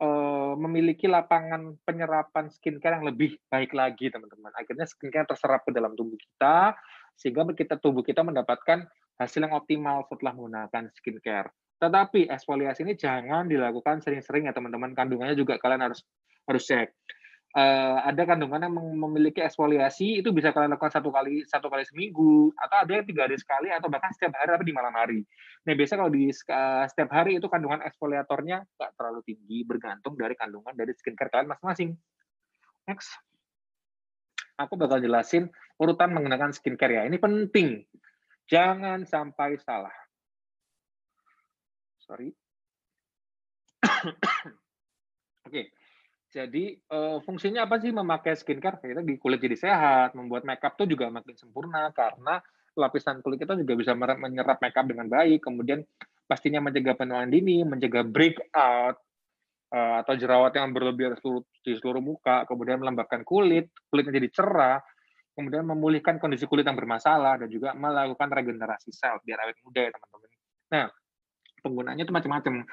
eh, memiliki lapangan penyerapan skincare yang lebih baik lagi, teman-teman. Akhirnya skincare terserap ke dalam tubuh kita sehingga kita tubuh kita mendapatkan hasil yang optimal setelah menggunakan skincare. Tetapi eksfoliasi ini jangan dilakukan sering-sering ya teman-teman. Kandungannya juga kalian harus harus cek. Uh, ada kandungan yang memiliki eksfoliasi itu bisa kalian lakukan satu kali satu kali seminggu atau ada yang tiga hari sekali atau bahkan setiap hari tapi di malam hari. Nah biasa kalau di uh, setiap hari itu kandungan eksfoliatornya nggak terlalu tinggi bergantung dari kandungan dari skincare kalian masing-masing. Next, aku bakal jelasin urutan menggunakan skincare ya. Ini penting, jangan sampai salah sorry. [COUGHS] Oke, okay. jadi uh, fungsinya apa sih memakai skincare? Kita di kulit jadi sehat, membuat makeup tuh juga makin sempurna karena lapisan kulit kita juga bisa menyerap makeup dengan baik. Kemudian pastinya mencegah penuaan dini, mencegah breakout uh, atau jerawat yang berlebihan di seluruh muka, kemudian melembabkan kulit, kulitnya jadi cerah, kemudian memulihkan kondisi kulit yang bermasalah dan juga melakukan regenerasi sel biar awet muda ya teman-teman. Nah, penggunaannya itu macam-macam.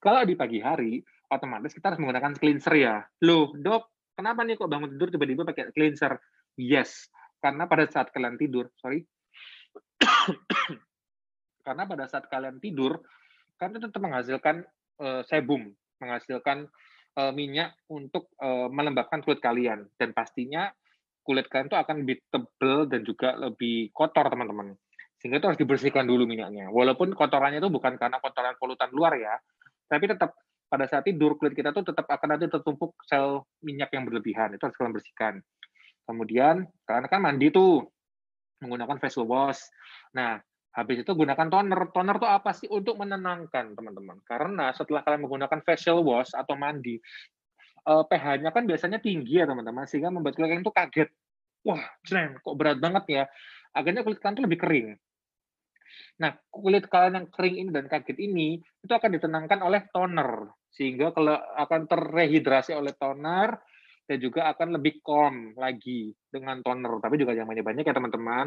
Kalau di pagi hari, otomatis kita harus menggunakan cleanser ya. Loh, dok, kenapa nih kok bangun tidur tiba-tiba pakai cleanser? Yes, karena pada saat kalian tidur, sorry, [COUGHS] karena pada saat kalian tidur, kalian tetap menghasilkan uh, sebum, menghasilkan uh, minyak untuk uh, melembabkan kulit kalian. Dan pastinya kulit kalian itu akan lebih tebal dan juga lebih kotor, teman-teman sehingga itu harus dibersihkan dulu minyaknya. Walaupun kotorannya itu bukan karena kotoran polutan luar ya, tapi tetap pada saat tidur kulit kita tuh tetap akan nanti tertumpuk sel minyak yang berlebihan. Itu harus kalian bersihkan. Kemudian kalian kan mandi tuh menggunakan facial wash. Nah, habis itu gunakan toner. Toner tuh apa sih? Untuk menenangkan, teman-teman. Karena setelah kalian menggunakan facial wash atau mandi, eh, pH-nya kan biasanya tinggi ya, teman-teman, sehingga membuat kalian itu kaget. Wah, jreng, kok berat banget ya. Akhirnya kulit kalian tuh lebih kering. Nah, kulit kalian yang kering ini dan kaget ini itu akan ditenangkan oleh toner sehingga kalau akan terrehidrasi oleh toner dan juga akan lebih calm lagi dengan toner. Tapi juga jangan banyak-banyak ya teman-teman.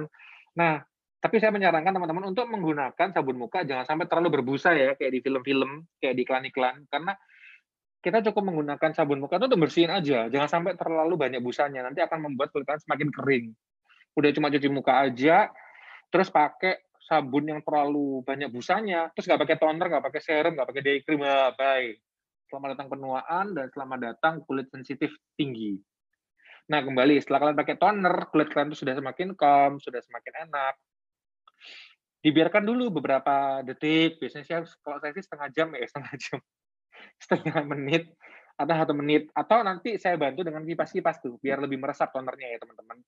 Nah, tapi saya menyarankan teman-teman untuk menggunakan sabun muka jangan sampai terlalu berbusa ya kayak di film-film, kayak di iklan-iklan karena kita cukup menggunakan sabun muka itu untuk bersihin aja, jangan sampai terlalu banyak busanya. Nanti akan membuat kulit kalian semakin kering. Udah cuma cuci muka aja, terus pakai sabun yang terlalu banyak busanya, terus nggak pakai toner, nggak pakai serum, nggak pakai day cream, bye. Selamat datang penuaan dan selamat datang kulit sensitif tinggi. Nah kembali setelah kalian pakai toner, kulit kalian itu sudah semakin calm, sudah semakin enak. Dibiarkan dulu beberapa detik, biasanya saya kalau saya sih setengah jam ya [LAUGHS] setengah jam, setengah menit atau satu menit, atau nanti saya bantu dengan kipas-kipas tuh, biar lebih meresap tonernya ya teman-teman.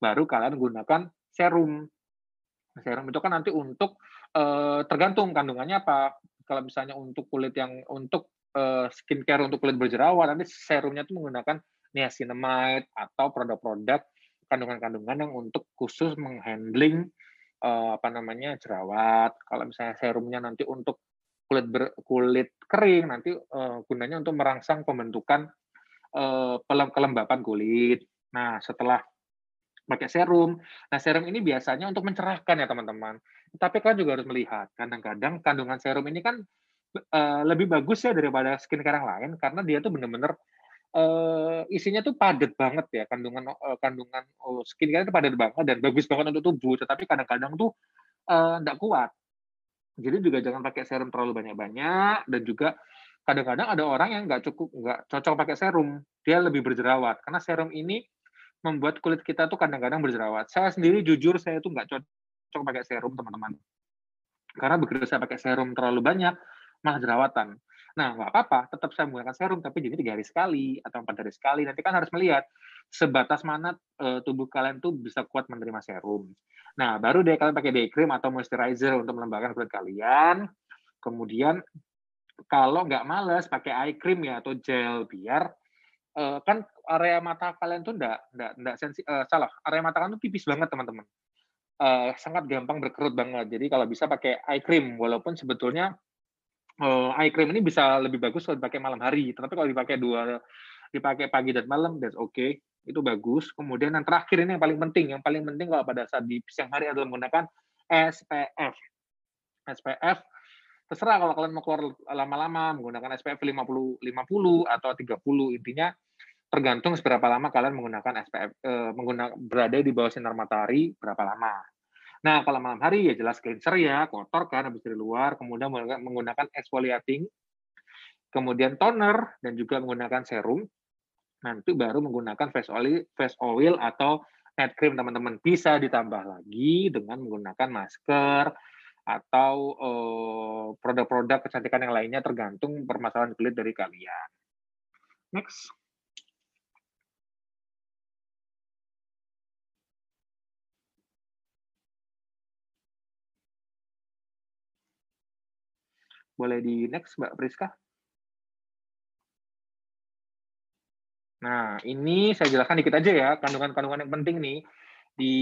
Baru kalian gunakan serum serum itu kan nanti untuk uh, tergantung kandungannya apa. Kalau misalnya untuk kulit yang untuk uh, skincare untuk kulit berjerawat, nanti serumnya itu menggunakan niacinamide atau produk-produk kandungan-kandungan yang untuk khusus menghandling uh, apa namanya jerawat. Kalau misalnya serumnya nanti untuk kulit ber, kulit kering, nanti uh, gunanya untuk merangsang pembentukan uh, kelembapan kulit. Nah, setelah pakai serum. Nah, serum ini biasanya untuk mencerahkan ya, teman-teman. Tapi kan juga harus melihat, kadang-kadang kandungan serum ini kan uh, lebih bagus ya daripada skincare yang lain karena dia tuh benar-benar uh, isinya tuh padat banget ya kandungan uh, kandungan oh, skincare itu padat banget dan bagus banget untuk tubuh. Tetapi kadang-kadang tuh enggak uh, kuat. Jadi juga jangan pakai serum terlalu banyak-banyak dan juga kadang-kadang ada orang yang nggak cukup nggak cocok pakai serum dia lebih berjerawat karena serum ini membuat kulit kita tuh kadang-kadang berjerawat. Saya sendiri jujur saya tuh nggak cocok pakai serum teman-teman. Karena begitu saya pakai serum terlalu banyak, malah jerawatan. Nah, nggak apa-apa, tetap saya menggunakan serum, tapi jadi tiga hari sekali atau empat hari sekali. Nanti kan harus melihat sebatas mana e, tubuh kalian tuh bisa kuat menerima serum. Nah, baru deh kalian pakai day cream atau moisturizer untuk melembabkan kulit kalian. Kemudian kalau nggak males pakai eye cream ya atau gel biar uh, kan area mata kalian tuh enggak enggak enggak sensi uh, salah, area mata kalian tuh tipis banget, teman-teman. Uh, sangat gampang berkerut banget. Jadi kalau bisa pakai eye cream, walaupun sebetulnya uh, eye cream ini bisa lebih bagus kalau dipakai malam hari, tetapi kalau dipakai dua dipakai pagi dan malam, that's okay itu bagus. Kemudian yang terakhir ini yang paling penting, yang paling penting kalau pada saat di siang hari adalah menggunakan SPF. SPF terserah kalau kalian mau keluar lama-lama menggunakan SPF 50 50 atau 30 intinya tergantung seberapa lama kalian menggunakan SPF eh, menggunakan berada di bawah sinar matahari berapa lama. Nah, kalau malam hari ya jelas cleanser ya, kotor kan habis dari luar, kemudian menggunakan exfoliating, kemudian toner dan juga menggunakan serum nanti baru menggunakan face oil, face oil atau night cream teman-teman bisa ditambah lagi dengan menggunakan masker atau eh, produk-produk kecantikan yang lainnya tergantung permasalahan kulit dari kalian. Next. Boleh di next, Mbak Priska? Nah, ini saya jelaskan dikit aja ya, kandungan-kandungan yang penting nih di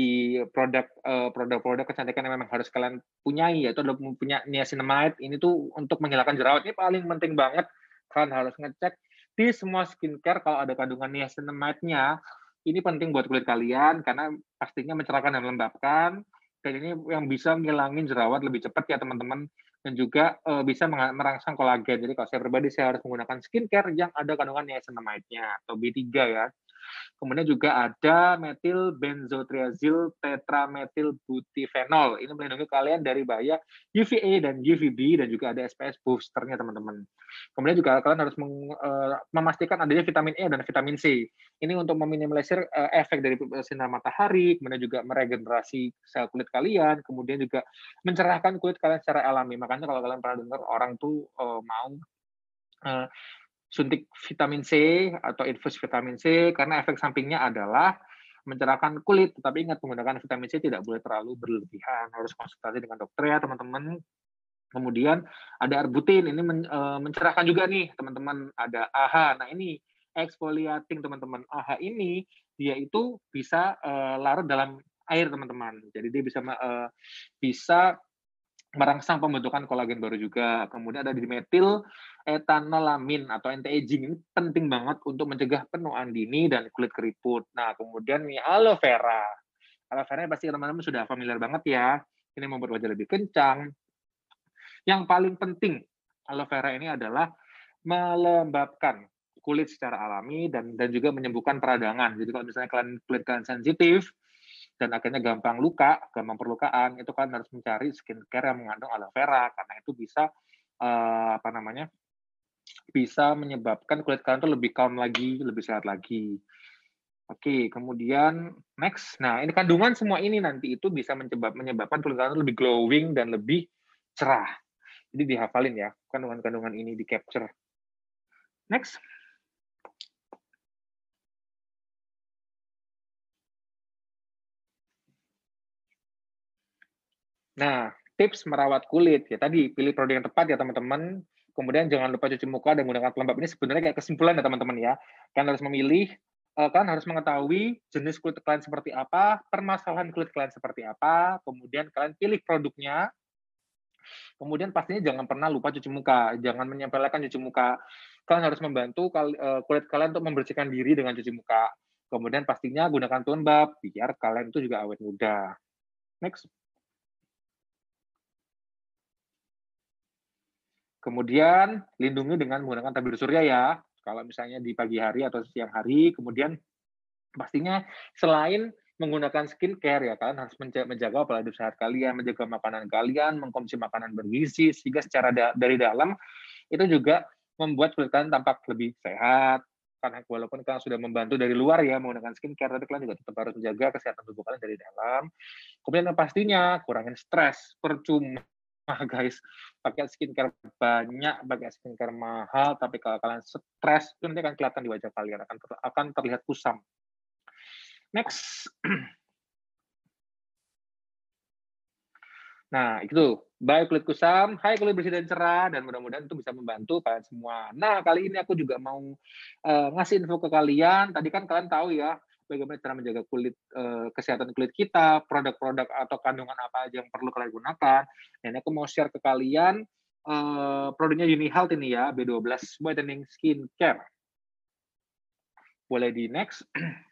produk uh, produk-produk kecantikan yang memang harus kalian punyai yaitu adalah punya niacinamide. Ini tuh untuk menghilangkan jerawat ini paling penting banget. Kalian harus ngecek di semua skincare kalau ada kandungan niacinamide-nya. Ini penting buat kulit kalian karena pastinya mencerahkan dan melembabkan. Dan ini yang bisa menghilangin jerawat lebih cepat ya teman-teman. Dan juga uh, bisa merangsang kolagen. Jadi kalau saya pribadi saya harus menggunakan skincare yang ada kandungan niacinamide-nya atau B3 ya. Kemudian juga ada metil benzotriazil tetrametil butifenol. Ini melindungi kalian dari bahaya UVA dan UVB dan juga ada SPF boosternya teman-teman. Kemudian juga kalian harus uh, memastikan adanya vitamin E dan vitamin C. Ini untuk meminimalisir uh, efek dari sinar matahari, kemudian juga meregenerasi sel kulit kalian, kemudian juga mencerahkan kulit kalian secara alami. Makanya kalau kalian pernah dengar orang tuh uh, mau suntik vitamin C atau infus vitamin C karena efek sampingnya adalah mencerahkan kulit. Tetapi ingat menggunakan vitamin C tidak boleh terlalu berlebihan. Harus konsultasi dengan dokter ya teman-teman. Kemudian ada arbutin ini e, mencerahkan juga nih teman-teman. Ada AHA. Nah ini exfoliating teman-teman. AHA ini dia itu bisa uh, larut dalam air teman-teman. Jadi dia bisa uh, bisa merangsang pembentukan kolagen baru juga. Kemudian ada dimetil etanolamin atau anti-aging ini penting banget untuk mencegah penuaan dini dan kulit keriput. Nah, kemudian nih aloe vera. Aloe vera pasti teman-teman sudah familiar banget ya. Ini membuat wajah lebih kencang. Yang paling penting aloe vera ini adalah melembabkan kulit secara alami dan dan juga menyembuhkan peradangan. Jadi kalau misalnya kalian kulit kalian sensitif, dan akhirnya gampang luka, gampang perlukaan, itu kan harus mencari skincare yang mengandung aloe vera karena itu bisa uh, apa namanya? bisa menyebabkan kulit kalian tuh lebih calm lagi, lebih sehat lagi. Oke, kemudian next. Nah, ini kandungan semua ini nanti itu bisa menyebab, menyebabkan kulit kalian lebih glowing dan lebih cerah. Jadi dihafalin ya, kandungan-kandungan ini di capture. Next. Nah, tips merawat kulit ya tadi pilih produk yang tepat ya teman-teman. Kemudian jangan lupa cuci muka dan menggunakan pelembab. Ini sebenarnya kayak kesimpulan ya teman-teman ya. Kalian harus memilih, kalian harus mengetahui jenis kulit kalian seperti apa, permasalahan kulit kalian seperti apa, kemudian kalian pilih produknya. Kemudian pastinya jangan pernah lupa cuci muka, jangan menyempelekan cuci muka. Kalian harus membantu uh, kulit kalian untuk membersihkan diri dengan cuci muka. Kemudian pastinya gunakan pelembab biar kalian itu juga awet muda. Next. Kemudian lindungi dengan menggunakan tabir surya ya. Kalau misalnya di pagi hari atau siang hari, kemudian pastinya selain menggunakan skincare ya kan harus menjaga pola hidup sehat kalian, menjaga makanan kalian, mengkonsumsi makanan bergizi sehingga secara da dari dalam itu juga membuat kulit kalian tampak lebih sehat. Karena walaupun kalian sudah membantu dari luar ya menggunakan skincare, tapi kalian juga tetap harus menjaga kesehatan tubuh kalian dari dalam. Kemudian pastinya kurangin stres, percuma ah guys pakai skincare banyak pakai skincare mahal tapi kalau kalian stres itu nanti akan kelihatan di wajah kalian akan ter, akan terlihat kusam next [CLEARS THROAT] nah itu Bye kulit kusam, hai kulit bersih dan cerah, dan mudah-mudahan itu bisa membantu kalian semua. Nah, kali ini aku juga mau uh, ngasih info ke kalian. Tadi kan kalian tahu ya, bagaimana cara menjaga kulit uh, kesehatan kulit kita, produk-produk atau kandungan apa aja yang perlu kalian gunakan. Dan aku mau share ke kalian uh, produknya Uni Health ini ya, B12 Whitening Skin Care. Boleh di next. [CLEARS THROAT]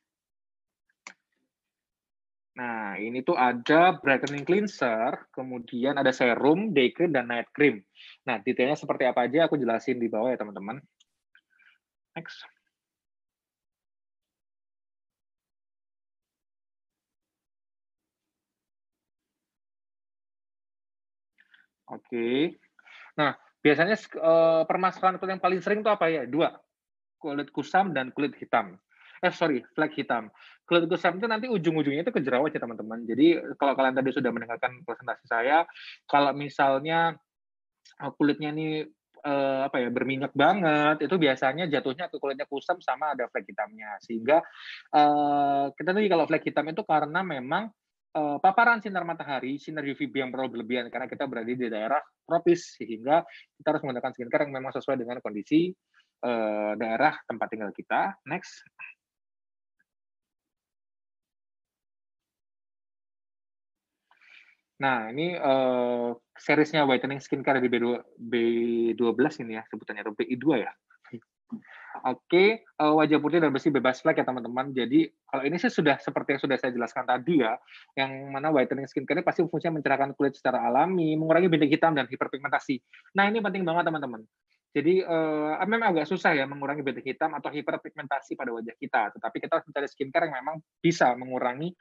Nah, ini tuh ada brightening cleanser, kemudian ada serum, day cream, dan night cream. Nah, detailnya seperti apa aja aku jelasin di bawah ya, teman-teman. Next. Oke. Nah, biasanya uh, permasalahan kulit yang paling sering itu apa ya? Dua, kulit kusam dan kulit hitam eh sorry, flag hitam. Kulit kusam itu nanti ujung-ujungnya itu ke jerawat ya teman-teman. Jadi kalau kalian tadi sudah mendengarkan presentasi saya, kalau misalnya eh, kulitnya ini uh, apa ya berminyak banget, itu biasanya jatuhnya ke kulitnya kusam sama ada flek hitamnya. Sehingga uh, kita tahu kalau flek hitam itu karena memang uh, paparan sinar matahari, sinar UVB yang terlalu berlebihan karena kita berada di daerah tropis sehingga kita harus menggunakan skincare yang memang sesuai dengan kondisi uh, daerah tempat tinggal kita. Next. Nah, ini uh, seriesnya Whitening Skincare di B2, B12 ini ya, sebutannya, atau BI2 ya. Oke, okay, uh, eh, wajah putih dan bersih bebas flek ya teman-teman. Jadi kalau ini sih sudah seperti yang sudah saya jelaskan tadi ya, yang mana whitening skincare ini pasti fungsinya mencerahkan kulit secara alami, mengurangi bintik hitam dan hiperpigmentasi. Nah ini penting banget teman-teman. Jadi uh, memang agak susah ya mengurangi bintik hitam atau hiperpigmentasi pada wajah kita, tetapi kita harus mencari skincare yang memang bisa mengurangi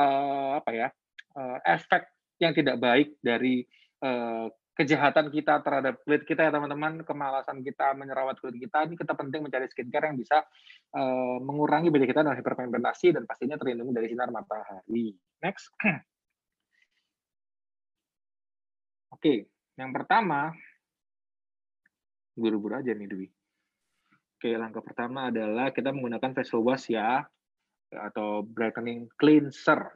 uh, apa ya uh, efek yang tidak baik dari uh, kejahatan kita terhadap kulit kita ya teman-teman, kemalasan kita menyerawat kulit kita, ini kita penting mencari skincare yang bisa uh, mengurangi beda kita dan hiperpigmentasi dan pastinya terlindungi dari sinar matahari. Next. [CLEARS THROAT] Oke, okay. yang pertama, buru-buru aja nih Dwi. Oke, langkah pertama adalah kita menggunakan facial wash ya, atau brightening cleanser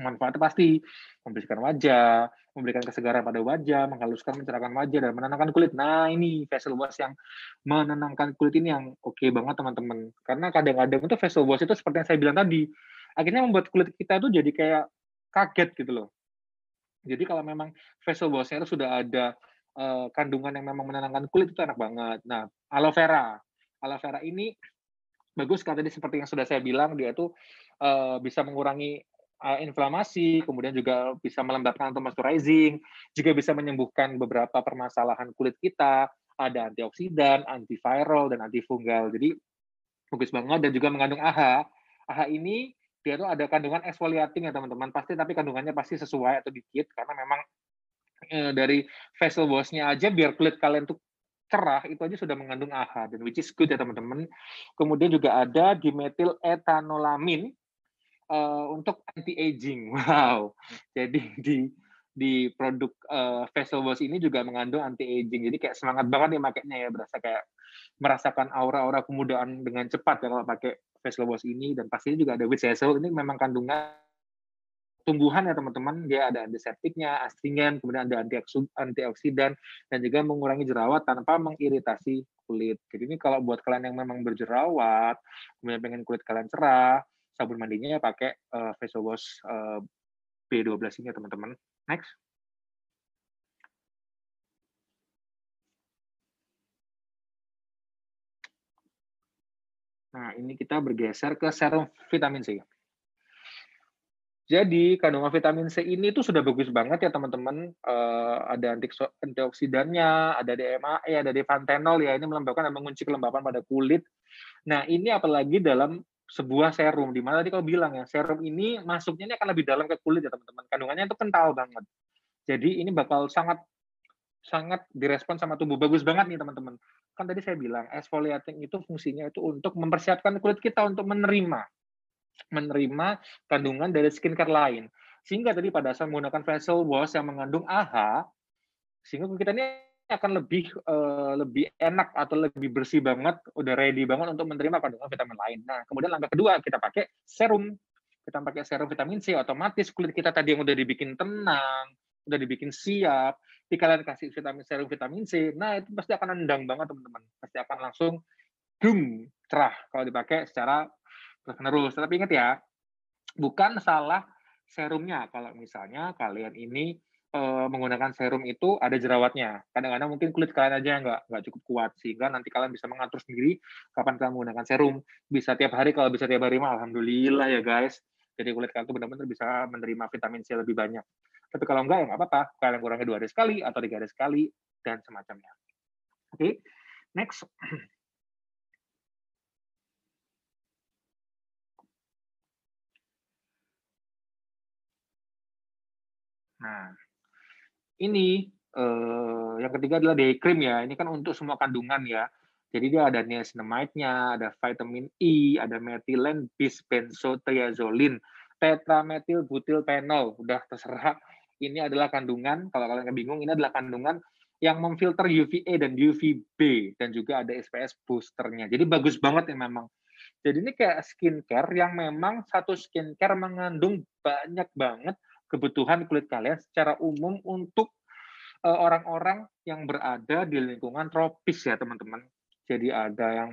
manfaatnya pasti membersihkan wajah, memberikan kesegaran pada wajah, menghaluskan, mencerahkan wajah, dan menenangkan kulit. Nah, ini facial wash yang menenangkan kulit ini yang oke okay banget, teman-teman. Karena kadang-kadang itu facial wash itu seperti yang saya bilang tadi, akhirnya membuat kulit kita itu jadi kayak kaget gitu loh. Jadi kalau memang facial wash-nya itu sudah ada uh, kandungan yang memang menenangkan kulit itu enak banget. Nah, aloe vera. Aloe vera ini bagus karena tadi seperti yang sudah saya bilang dia tuh uh, bisa mengurangi uh, inflamasi, kemudian juga bisa melembabkan atau moisturizing, juga bisa menyembuhkan beberapa permasalahan kulit kita, ada antioksidan, antiviral, dan antifungal. Jadi bagus banget dan juga mengandung AHA. AHA ini dia tuh ada kandungan exfoliating ya teman-teman pasti tapi kandungannya pasti sesuai atau dikit karena memang eh, dari facial wash-nya aja biar kulit kalian tuh cerah itu aja sudah mengandung AHA dan which is good ya teman-teman. Kemudian juga ada dimetil etanolamin uh, untuk anti aging. [LAUGHS] Wow. Jadi di di produk uh, facial wash ini juga mengandung anti aging. Jadi kayak semangat banget nih makainya ya, berasa kayak merasakan aura-aura kemudaan dengan cepat ya kalau pakai facial wash ini dan pastinya juga ada witch hazel ini memang kandungan tumbuhan ya teman-teman dia ada antiseptiknya, astringen, kemudian ada antioksidan dan juga mengurangi jerawat tanpa mengiritasi kulit. Jadi ini kalau buat kalian yang memang berjerawat, kemudian pengen kulit kalian cerah, sabun mandinya pakai uh, facial wash uh, B12 ini ya teman-teman. Next. Nah, ini kita bergeser ke serum vitamin C. Jadi kandungan vitamin C ini tuh sudah bagus banget ya teman-teman. Uh, ada antioksidannya, ada DMAE, ada devantenol ya. Ini melembabkan dan mengunci kelembapan pada kulit. Nah ini apalagi dalam sebuah serum di mana tadi kau bilang ya serum ini masuknya ini akan lebih dalam ke kulit ya teman-teman. Kandungannya itu kental banget. Jadi ini bakal sangat sangat direspon sama tubuh bagus banget nih teman-teman. Kan tadi saya bilang exfoliating itu fungsinya itu untuk mempersiapkan kulit kita untuk menerima menerima kandungan dari skincare lain. Sehingga tadi pada saat menggunakan facial wash yang mengandung AHA sehingga kita ini akan lebih uh, lebih enak atau lebih bersih banget, udah ready banget untuk menerima kandungan vitamin lain. Nah, kemudian langkah kedua kita pakai serum. Kita pakai serum vitamin C, otomatis kulit kita tadi yang udah dibikin tenang, udah dibikin siap, di kalian kasih vitamin serum vitamin C, nah itu pasti akan nendang banget teman-teman. Pasti akan langsung dum cerah kalau dipakai secara terus-menerus. Tapi ingat ya, bukan salah serumnya. Kalau misalnya kalian ini uh, menggunakan serum itu ada jerawatnya. Kadang-kadang mungkin kulit kalian aja nggak nggak cukup kuat sehingga nanti kalian bisa mengatur sendiri kapan kalian menggunakan serum. Bisa tiap hari kalau bisa tiap hari mah alhamdulillah ya guys. Jadi kulit kalian tuh benar-benar bisa menerima vitamin C lebih banyak. Tapi kalau enggak ya nggak apa-apa. Kalian kurangi dua hari sekali atau tiga hari sekali dan semacamnya. Oke, okay. next. [CLEARS THROAT] Nah, ini uh, yang ketiga adalah day cream ya. Ini kan untuk semua kandungan ya. Jadi dia ada niacinamide-nya, ada vitamin E, ada metilen bisbenzotriazolin, tetrametil butil penol. Udah terserah. Ini adalah kandungan, kalau kalian bingung, ini adalah kandungan yang memfilter UVA dan UVB dan juga ada SPF boosternya. Jadi bagus banget ya memang. Jadi ini kayak skincare yang memang satu skincare mengandung banyak banget kebutuhan kulit kalian secara umum untuk eh, orang-orang yang berada di lingkungan tropis ya teman-teman. Jadi ada yang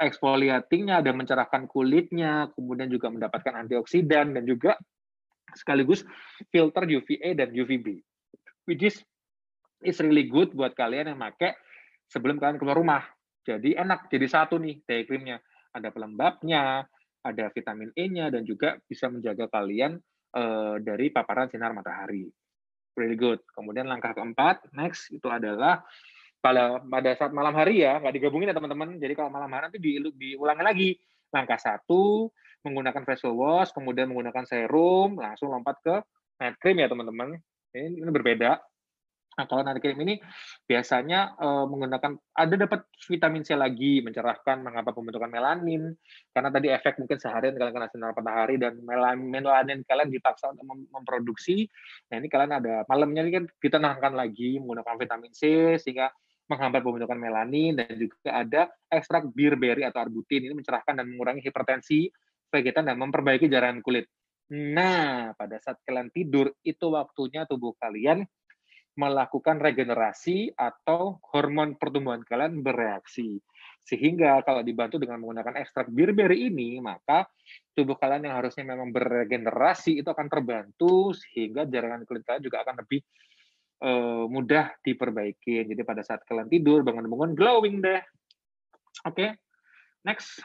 exfoliatingnya, ada mencerahkan kulitnya, kemudian juga mendapatkan antioksidan dan juga sekaligus filter UVA dan UVB. Which is is really good buat kalian yang pakai sebelum kalian keluar rumah. Jadi enak, jadi satu nih day creamnya. Ada pelembabnya, ada vitamin E-nya, dan juga bisa menjaga kalian uh, dari paparan sinar matahari. Really good. Kemudian langkah keempat, next itu adalah pada pada saat malam hari ya, nggak digabungin ya teman-teman. Jadi kalau malam hari nanti di, diulangi lagi. Langkah satu, menggunakan facial wash, kemudian menggunakan serum, langsung lompat ke night cream ya teman-teman. Ini, ini berbeda. Nah, kalau nanti krim ini biasanya uh, menggunakan ada dapat vitamin C lagi mencerahkan mengapa pembentukan melanin karena tadi efek mungkin seharian kalian kena sinar matahari dan melanin, melanin kalian dipaksa untuk mem memproduksi. Nah, ini kalian ada malamnya ini kan ditenangkan lagi menggunakan vitamin C sehingga menghambat pembentukan melanin dan juga ada ekstrak birberry atau arbutin ini mencerahkan dan mengurangi hipertensi vegetan dan memperbaiki jaringan kulit. Nah, pada saat kalian tidur itu waktunya tubuh kalian melakukan regenerasi atau hormon pertumbuhan kalian bereaksi. Sehingga kalau dibantu dengan menggunakan ekstrak birberry ini, maka tubuh kalian yang harusnya memang beregenerasi itu akan terbantu sehingga jaringan kulit kalian juga akan lebih uh, mudah diperbaiki. Jadi pada saat kalian tidur, bangun-bangun glowing deh. Oke, okay. next.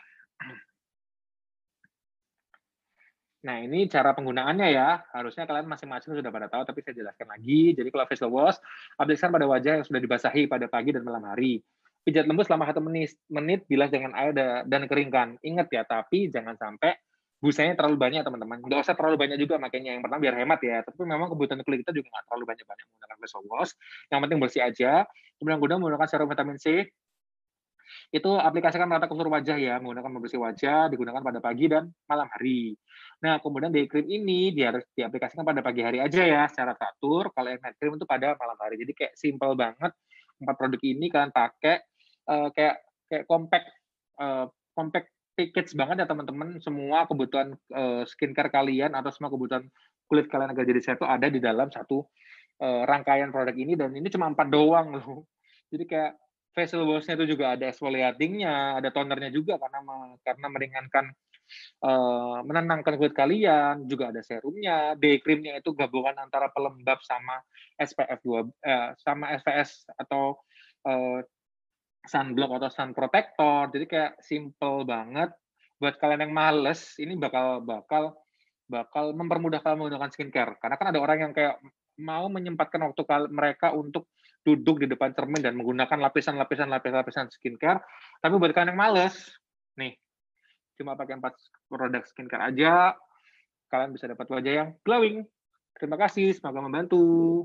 Nah, ini cara penggunaannya ya. Harusnya kalian masing-masing sudah pada tahu, tapi saya jelaskan lagi. Jadi kalau facial wash, aplikasikan pada wajah yang sudah dibasahi pada pagi dan malam hari. Pijat lembut selama satu menit, menit bilas dengan air dan keringkan. Ingat ya, tapi jangan sampai busanya terlalu banyak teman-teman. Nggak usah terlalu banyak juga makanya yang pertama biar hemat ya. Tapi memang kebutuhan kulit kita juga nggak terlalu banyak-banyak menggunakan facial wash. Yang penting bersih aja. Kemudian kemudian menggunakan serum vitamin C itu aplikasikan ke seluruh wajah ya, menggunakan pembersih wajah, digunakan pada pagi dan malam hari. Nah, kemudian day cream ini dia harus diaplikasikan pada pagi hari aja ya, secara teratur. Kalau yang night cream itu pada malam hari. Jadi kayak simple banget. Empat produk ini kalian pakai uh, kayak kayak compact uh, compact package banget ya teman-teman. Semua kebutuhan uh, skincare kalian atau semua kebutuhan kulit kalian agar jadi sehat itu ada di dalam satu uh, rangkaian produk ini dan ini cuma empat doang loh. Jadi kayak facial wash-nya itu juga ada exfoliating-nya, ada tonernya juga karena karena meringankan uh, menenangkan kulit kalian, juga ada serumnya, day cream-nya itu gabungan antara pelembab sama SPF 2 eh, sama SPS atau uh, sunblock atau sun protector. Jadi kayak simple banget buat kalian yang males, ini bakal bakal bakal mempermudah kalian menggunakan skincare. Karena kan ada orang yang kayak mau menyempatkan waktu mereka untuk duduk di depan cermin dan menggunakan lapisan-lapisan lapisan-lapisan skincare. Tapi buat kalian yang males, nih, cuma pakai empat produk skincare aja, kalian bisa dapat wajah yang glowing. Terima kasih, semoga membantu.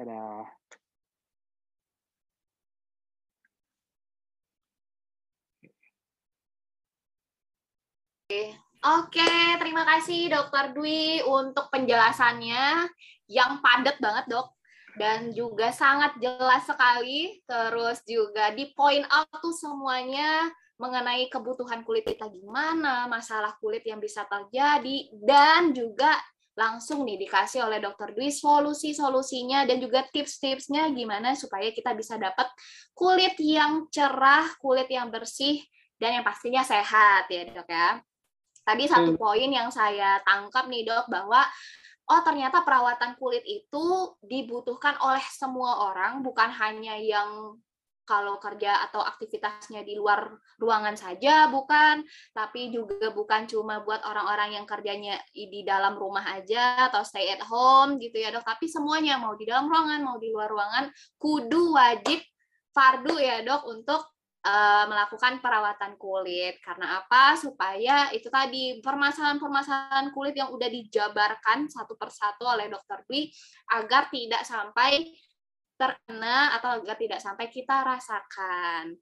Dadah. Oke, terima kasih Dokter Dwi untuk penjelasannya yang padat banget, Dok dan juga sangat jelas sekali terus juga di point out tuh semuanya mengenai kebutuhan kulit kita gimana, masalah kulit yang bisa terjadi dan juga langsung nih dikasih oleh Dokter Dwi solusi-solusinya dan juga tips-tipsnya gimana supaya kita bisa dapat kulit yang cerah, kulit yang bersih, dan yang pastinya sehat ya dok ya. Tadi satu hmm. poin yang saya tangkap nih dok bahwa oh ternyata perawatan kulit itu dibutuhkan oleh semua orang bukan hanya yang kalau kerja atau aktivitasnya di luar ruangan saja bukan, tapi juga bukan cuma buat orang-orang yang kerjanya di dalam rumah aja atau stay at home gitu ya dok, tapi semuanya mau di dalam ruangan mau di luar ruangan kudu wajib fardu ya dok untuk uh, melakukan perawatan kulit. Karena apa? Supaya itu tadi permasalahan-permasalahan kulit yang udah dijabarkan satu persatu oleh dokter Dwi agar tidak sampai terkena atau agar tidak sampai kita rasakan.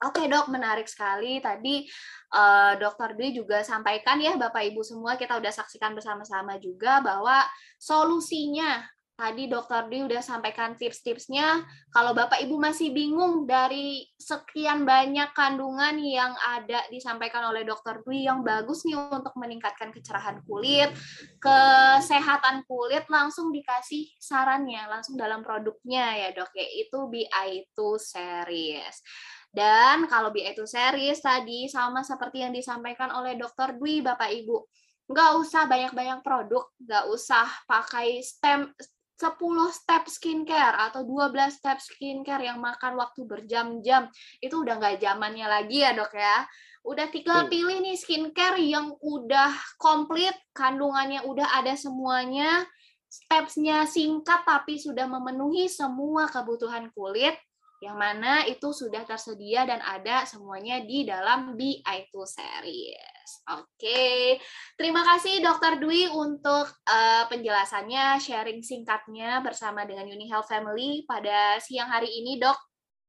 Oke dok, menarik sekali. Tadi uh, dokter Dwi juga sampaikan ya Bapak Ibu semua, kita udah saksikan bersama-sama juga bahwa solusinya Tadi Dokter Di udah sampaikan tips-tipsnya. Kalau Bapak Ibu masih bingung dari sekian banyak kandungan yang ada disampaikan oleh Dokter Dwi yang bagus nih untuk meningkatkan kecerahan kulit, kesehatan kulit, langsung dikasih sarannya langsung dalam produknya ya dok, yaitu BI2 series. Dan kalau BI2 series tadi sama seperti yang disampaikan oleh Dokter Dwi Bapak Ibu, nggak usah banyak-banyak produk, nggak usah pakai stem 10 step skincare atau 12 step skincare yang makan waktu berjam-jam. Itu udah nggak zamannya lagi ya dok ya? Udah tinggal pilih nih skincare yang udah komplit kandungannya udah ada semuanya stepsnya singkat tapi sudah memenuhi semua kebutuhan kulit yang mana itu sudah tersedia dan ada semuanya di dalam BI2 series. Oke, terima kasih Dokter Dwi untuk uh, penjelasannya, sharing singkatnya bersama dengan Uni Health Family pada siang hari ini, Dok.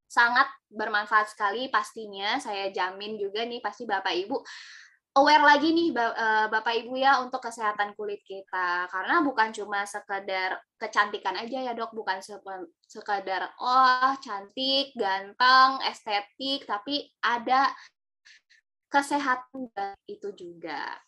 Sangat bermanfaat sekali pastinya, saya jamin juga nih pasti Bapak Ibu aware lagi nih eh, Bapak Ibu ya untuk kesehatan kulit kita karena bukan cuma sekedar kecantikan aja ya dok bukan sekedar oh cantik ganteng estetik tapi ada kesehatan itu juga